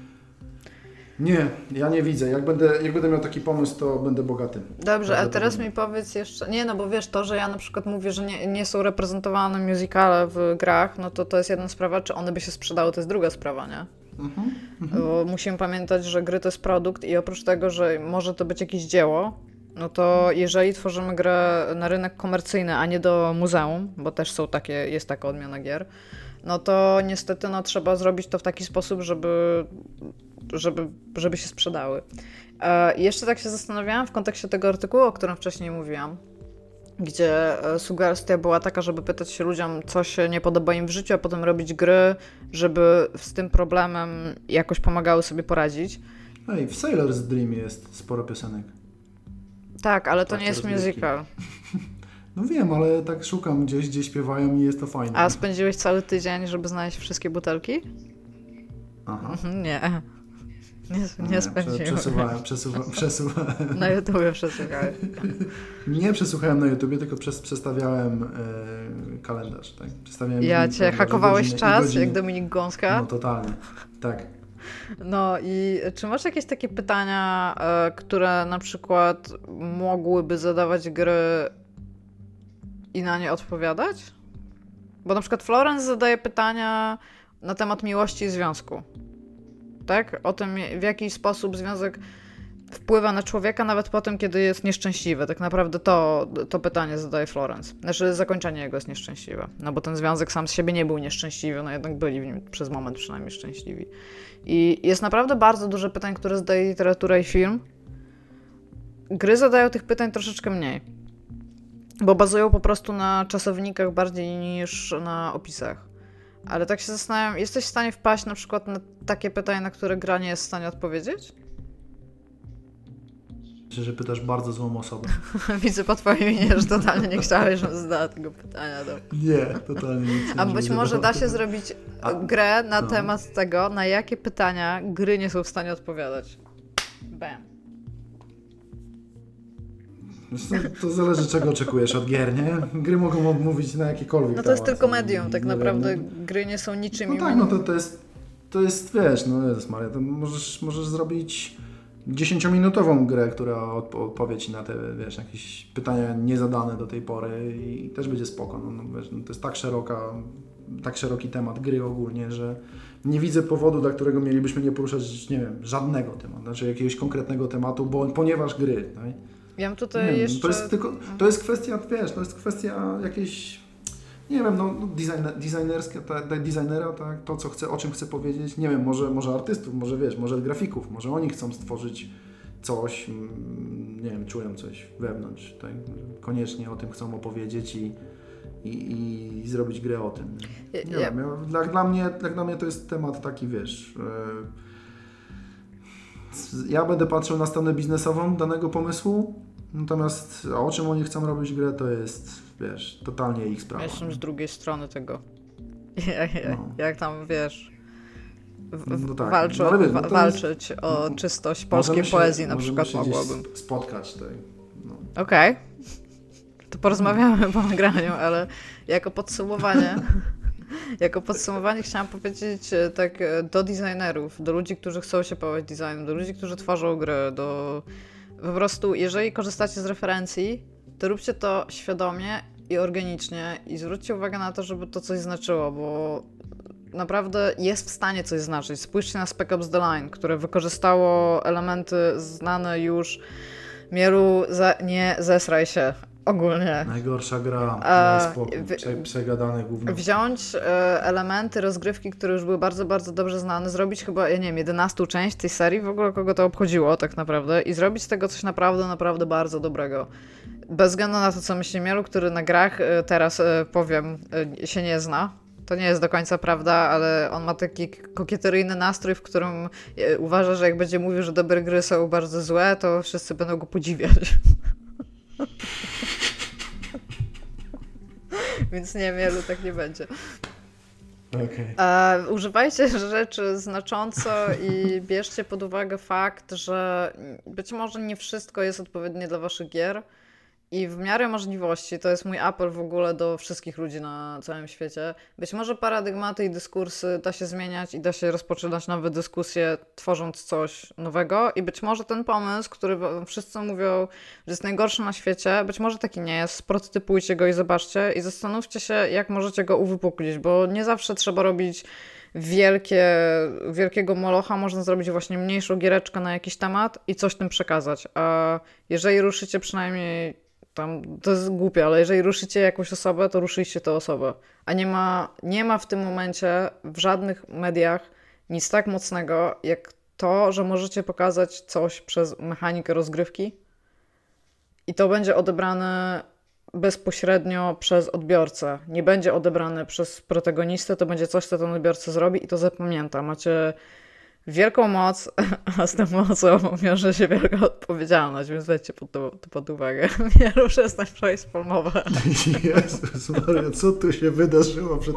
Nie, ja nie widzę. Jak będę, jak będę miał taki pomysł, to będę bogaty. Dobrze, a teraz mi powiedz jeszcze. Nie, no bo wiesz, to, że ja na przykład mówię, że nie, nie są reprezentowane musicale w grach, no to to jest jedna sprawa. Czy one by się sprzedały, to jest druga sprawa, nie? Mhm. Bo musimy pamiętać, że gry to jest produkt i oprócz tego, że może to być jakieś dzieło, no to jeżeli tworzymy grę na rynek komercyjny, a nie do muzeum, bo też są takie, jest taka odmiana gier, no to niestety no, trzeba zrobić to w taki sposób, żeby, żeby, żeby się sprzedały. E, i jeszcze tak się zastanawiałam w kontekście tego artykułu, o którym wcześniej mówiłam, gdzie e, sugestia była taka, żeby pytać się ludziom, co się nie podoba im w życiu, a potem robić gry, żeby z tym problemem jakoś pomagały sobie poradzić. Ej, w Sailor's Dream jest sporo piosenek. Tak, ale to Tak, nie jest musical. No wiem, ale tak szukam gdzieś, gdzie śpiewają i jest to fajne. A spędziłeś cały tydzień, żeby znaleźć wszystkie butelki? Aha. Mhm, Nie. Nie, nie spędziłem. Przesuwałem, przesuwałem, przesuwałem. Na YouTubie przesłuchałeś. Nie przesłuchałem na YouTubie, tylko przez, przestawiałem e, kalendarz. Tak? Przestawiałem Ja cię kalendarze, hakowałeś godziny czas, godziny. jak Dominik Gąska. No totalnie, tak. No i czy masz jakieś takie pytania, e, które na przykład mogłyby zadawać gry i na nie odpowiadać? Bo na przykład Florence zadaje pytania na temat miłości i związku. Tak? O tym, w jaki sposób związek wpływa na człowieka nawet po tym, kiedy jest nieszczęśliwy. Tak naprawdę to, to pytanie zadaje Florence. Znaczy zakończenie jego jest nieszczęśliwe. No bo ten związek sam z siebie nie był nieszczęśliwy, no jednak byli w nim przez moment przynajmniej szczęśliwi. I jest naprawdę bardzo dużo pytań, które zadaje literatura i film. Gry zadają tych pytań troszeczkę mniej. Bo bazują po prostu na czasownikach bardziej niż na opisach. Ale tak się zastanawiam, jesteś w stanie wpaść na przykład na takie pytania, na które gra nie jest w stanie odpowiedzieć? Myślę, że pytasz bardzo złą osobę. Widzę po twojej minie, że totalnie nie chciałeś, żebym zadała tego pytania. To... Nie, totalnie nie A być może da się zrobić A- grę na no. temat tego, na jakie pytania gry nie są w stanie odpowiadać. Bam. To zależy czego oczekujesz od gier, nie? Gry mogą mówić na jakikolwiek No to jest temat. tylko medium, tak wiem, naprawdę gry nie są niczym No tak, no to, to jest, to jest, wiesz, no Jezus Maria, to możesz, możesz zrobić 10-minutową grę, która odpo- odpowie Ci na te, wiesz, jakieś pytania niezadane do tej pory i też będzie spoko. No, no, wiesz, no, to jest tak szeroka, tak szeroki temat gry ogólnie, że nie widzę powodu, dla którego mielibyśmy nie poruszać, nie wiem, żadnego tematu, znaczy jakiegoś konkretnego tematu, bo, ponieważ gry, tak? Ja mam Nie tutaj wiem, jeszcze... to jest tylko, to jest kwestia, wiesz, to jest kwestia jakiejś, nie wiem, no, no designer, designerska, ta, designera, tak, to co chce, o czym chce powiedzieć, nie wiem, może, może artystów, może wiesz, może grafików, może oni chcą stworzyć coś, mm, nie wiem, czują coś wewnątrz, tak, koniecznie o tym chcą opowiedzieć i, i, i zrobić grę o tym. Nie ja- wiem, ja, dla, dla, mnie, jak dla mnie to jest temat taki, wiesz, e, ja będę patrzył na stronę biznesową danego pomysłu, natomiast o czym oni chcą robić grę, to jest, wiesz, totalnie ich sprawa. Jestem z drugiej strony tego. No. jak tam, wiesz... W, No tak, walczą, no wiesz, no walczyć o no, czystość polskiej się- poezji na przykład się mogłabym. spotkać tutaj. No. Okej. To porozmawiamy po nagraniu, ale jako podsumowanie... Jako podsumowanie chciałam powiedzieć e, tak e, do designerów, do ludzi, którzy chcą się połać designem, do ludzi, którzy tworzą gry, do... Po prostu, jeżeli korzystacie z referencji, to róbcie to świadomie i organicznie i zwróćcie uwagę na to, żeby to coś znaczyło, bo naprawdę jest w stanie coś znaczyć. Spójrzcie na Spec Ops The Line, które wykorzystało elementy znane już Mieru, za, nie zesraj się. Ogólnie. Najgorsza gra, wy- Prze, przegadane gówno. Wziąć e, elementy rozgrywki, które już były bardzo, bardzo dobrze znane, zrobić chyba, ja nie wiem, 11 część tej serii, w ogóle kogo to obchodziło tak naprawdę, i zrobić z tego coś naprawdę, naprawdę bardzo dobrego. Bez względu na to, co myśli Mielu, który na grach e, teraz, e, powiem, e, się nie zna. To nie jest do końca prawda, ale on ma taki kokieteryjny nastrój, w którym uważa, że jak będzie mówił, że dobre gry są bardzo złe, to wszyscy będą go podziwiać. Więc nie, Mielu, tak nie będzie. E, używajcie rzeczy znacząco i bierzcie pod uwagę fakt, że być może nie wszystko jest odpowiednie dla waszych gier i w miarę możliwości, to jest mój apel w ogóle do wszystkich ludzi na całym świecie, być może paradygmaty i dyskursy da się zmieniać i da się rozpoczynać nowe dyskusje, tworząc coś nowego. I być może ten pomysł, który wszyscy mówią, że jest najgorszy na świecie, być może taki nie jest, sprototypujcie go i zobaczcie i zastanówcie się, jak możecie go uwypuklić, bo nie zawsze trzeba robić wielkie, wielkiego molocha, można zrobić właśnie mniejszą giereczkę na jakiś temat i coś tym przekazać. A jeżeli ruszycie przynajmniej tam, to jest głupie, ale jeżeli ruszycie jakąś osobę, to ruszyliście tę osobę. A nie ma, nie ma w tym momencie w żadnych mediach nic tak mocnego, jak to, że możecie pokazać coś przez mechanikę rozgrywki i to będzie odebrane bezpośrednio przez odbiorcę. Nie będzie odebrane przez protagonistę, to będzie coś, co ten odbiorca zrobi i to zapamięta. Macie wielką moc, a z tą mocą wiąże się wielka odpowiedzialność, więc weźcie pod to, pod uwagę. Nie ruszę przestań facepalmować. Jezus Maria, co tu się wydarzyło przed?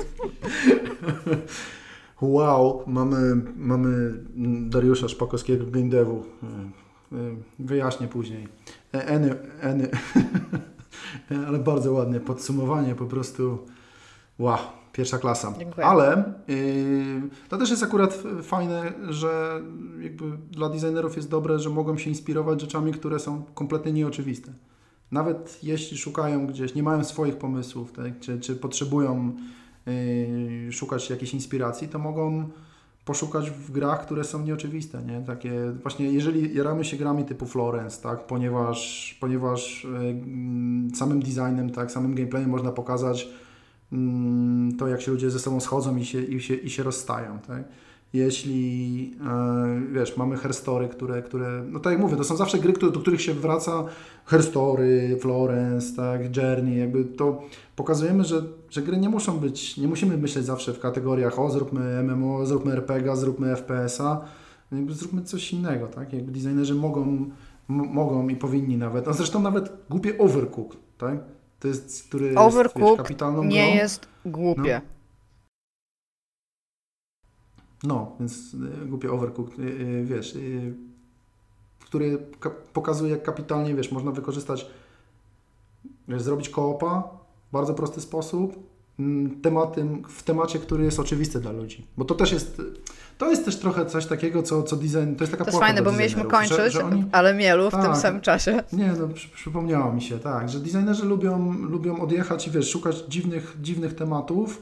Wow, mamy, mamy Dariusza Szpakowskiego, Game Devu. Wyjaśnię później. E, Eny, eny. Ale bardzo ładnie, podsumowanie po prostu. Wow, pierwsza klasa. Dziękuję. Ale yy, to też jest akurat fajne, że jakby dla designerów jest dobre, że mogą się inspirować rzeczami, które są kompletnie nieoczywiste. Nawet jeśli szukają gdzieś, nie mają swoich pomysłów, tak, czy, czy potrzebują yy, szukać jakiejś inspiracji, to mogą poszukać w grach, które są nieoczywiste, nie? Takie właśnie, jeżeli jaramy się grami typu Florence, tak, ponieważ, ponieważ yy, samym designem, tak, samym gameplayem można pokazać to, jak się ludzie ze sobą schodzą i się, i się, i się rozstają, tak? Jeśli, yy, wiesz, mamy herstory, które, które, no tak jak mówię, to są zawsze gry, do których się wraca, herstory, Florence, tak, Journey, jakby to pokazujemy, że, że gry nie muszą być, nie musimy myśleć zawsze w kategoriach o zróbmy MMO, zróbmy RPG, zróbmy FPS-a, jakby zróbmy coś innego, tak, jakby designerzy mogą, mogą i powinni nawet, no zresztą nawet głupie Overcooked, tak, to jest, który jest wiesz, Overcooked kapitalną Nie grą. jest głupie. No, więc y, głupie Overcooked, y, y, wiesz, który ka- pokazuje, jak kapitalnie, wiesz, można wykorzystać, wiesz, zrobić koopa w bardzo prosty sposób, mm, tematem, w temacie, który jest oczywisty dla ludzi. Bo to też jest, to jest też trochę coś takiego, co, co design, to jest taka To jest fajne, bo mieliśmy kończyć, że, że oni, ale mielu w tym Tak. samym czasie. nie, no przy, przypomniało mi się, tak, że designerzy lubią, lubią odjechać i wiesz, szukać dziwnych, dziwnych tematów,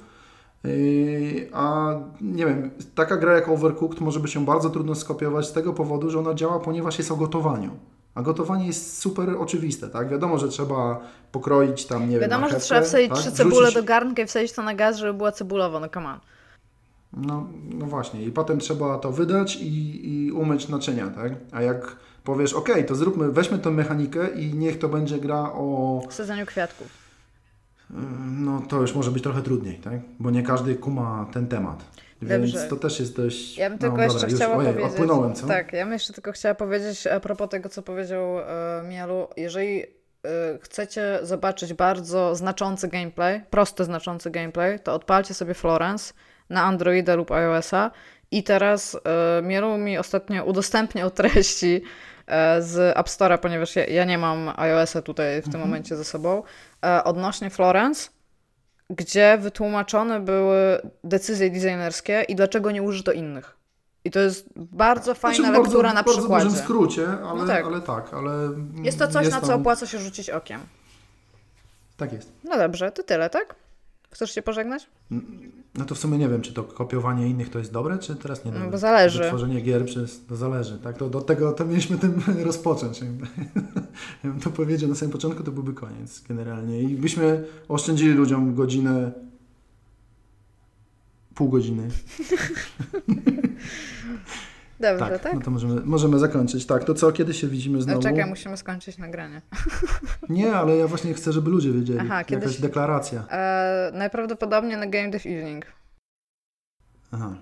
yy, a nie wiem, taka gra jak Overcooked może być się bardzo trudno skopiować z tego powodu, że ona działa, ponieważ jest o gotowaniu. A gotowanie jest super oczywiste, tak? Wiadomo, że trzeba pokroić tam, nie wiem, Wiadomo, że trzeba wsadzić tak? trzy cebule Wrzucić- do garnka i wsadzić to na gaz, żeby była cebulowa, no come on. No, no właśnie, i potem trzeba to wydać i, i umyć naczynia, tak? A jak powiesz, ok, to zróbmy, weźmy tę mechanikę i niech to będzie gra o sadzeniu kwiatków. No to już może być trochę trudniej, tak? Bo nie każdy kuma ten temat. Więc Dobrze. to też jest dość. Ja bym no, tylko dobra, jeszcze już, chciała ojej, powiedzieć. Odpłynąłem, co? Tak, ja bym jeszcze tylko chciała powiedzieć a propos tego, co powiedział e, Mielu. Jeżeli e, chcecie zobaczyć bardzo znaczący gameplay, prosty, znaczący gameplay, to odpalcie sobie Florence na Androida lub iOS-a. I teraz e, mi ostatnio udostępniał treści e, z App Store'a, ponieważ ja, ja nie mam iOS-a tutaj w tym momencie ze sobą, e, odnośnie Florence gdzie wytłumaczone były decyzje designerskie i dlaczego nie użyto innych. I to jest bardzo fajna Znaczy, w lektura na bardzo, bardzo przykładzie. dużym skrócie, ale, No tak. ale tak, ale. Jest to coś, na co tam- opłaca się rzucić okiem. Tak jest. No dobrze, to tyle, tak? Chcesz się pożegnać? No to w sumie nie wiem, czy to kopiowanie innych to jest dobre, czy teraz nie No, dobre. bo zależy. Tworzenie gier przez. To zależy, tak? To do tego to mieliśmy tym rozpocząć. jakby. Ja bym to powiedział na samym początku, to byłby koniec generalnie. I byśmy oszczędzili ludziom godzinę, pół godziny. Dobrze, Tak, tak? no to możemy, możemy zakończyć. Tak, to co, kiedy się widzimy No znowu? czekaj, musimy skończyć nagranie. Nie, ale ja właśnie chcę, żeby ludzie wiedzieli. Aha, kiedyś- Jakaś deklaracja. E, najprawdopodobniej na Game Dev Evening. Aha.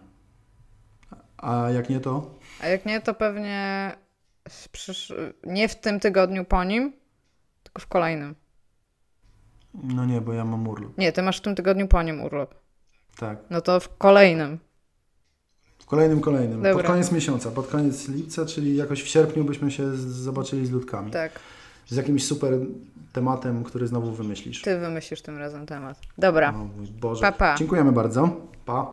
A jak nie to? A jak nie, to pewnie przysz... nie w tym tygodniu po nim, tylko w kolejnym. No nie, bo ja mam urlop. Nie, ty masz w tym tygodniu po nim urlop. Tak. No to w kolejnym. Kolejnym, kolejnym. Dobra. Pod koniec miesiąca, pod koniec lipca, czyli jakoś w sierpniu byśmy się zobaczyli z ludkami. Tak, Z jakimś super tematem, który znowu wymyślisz. ty wymyślisz tym razem temat. Dobra, Boże. Pa, pa. Dziękujemy bardzo. Pa.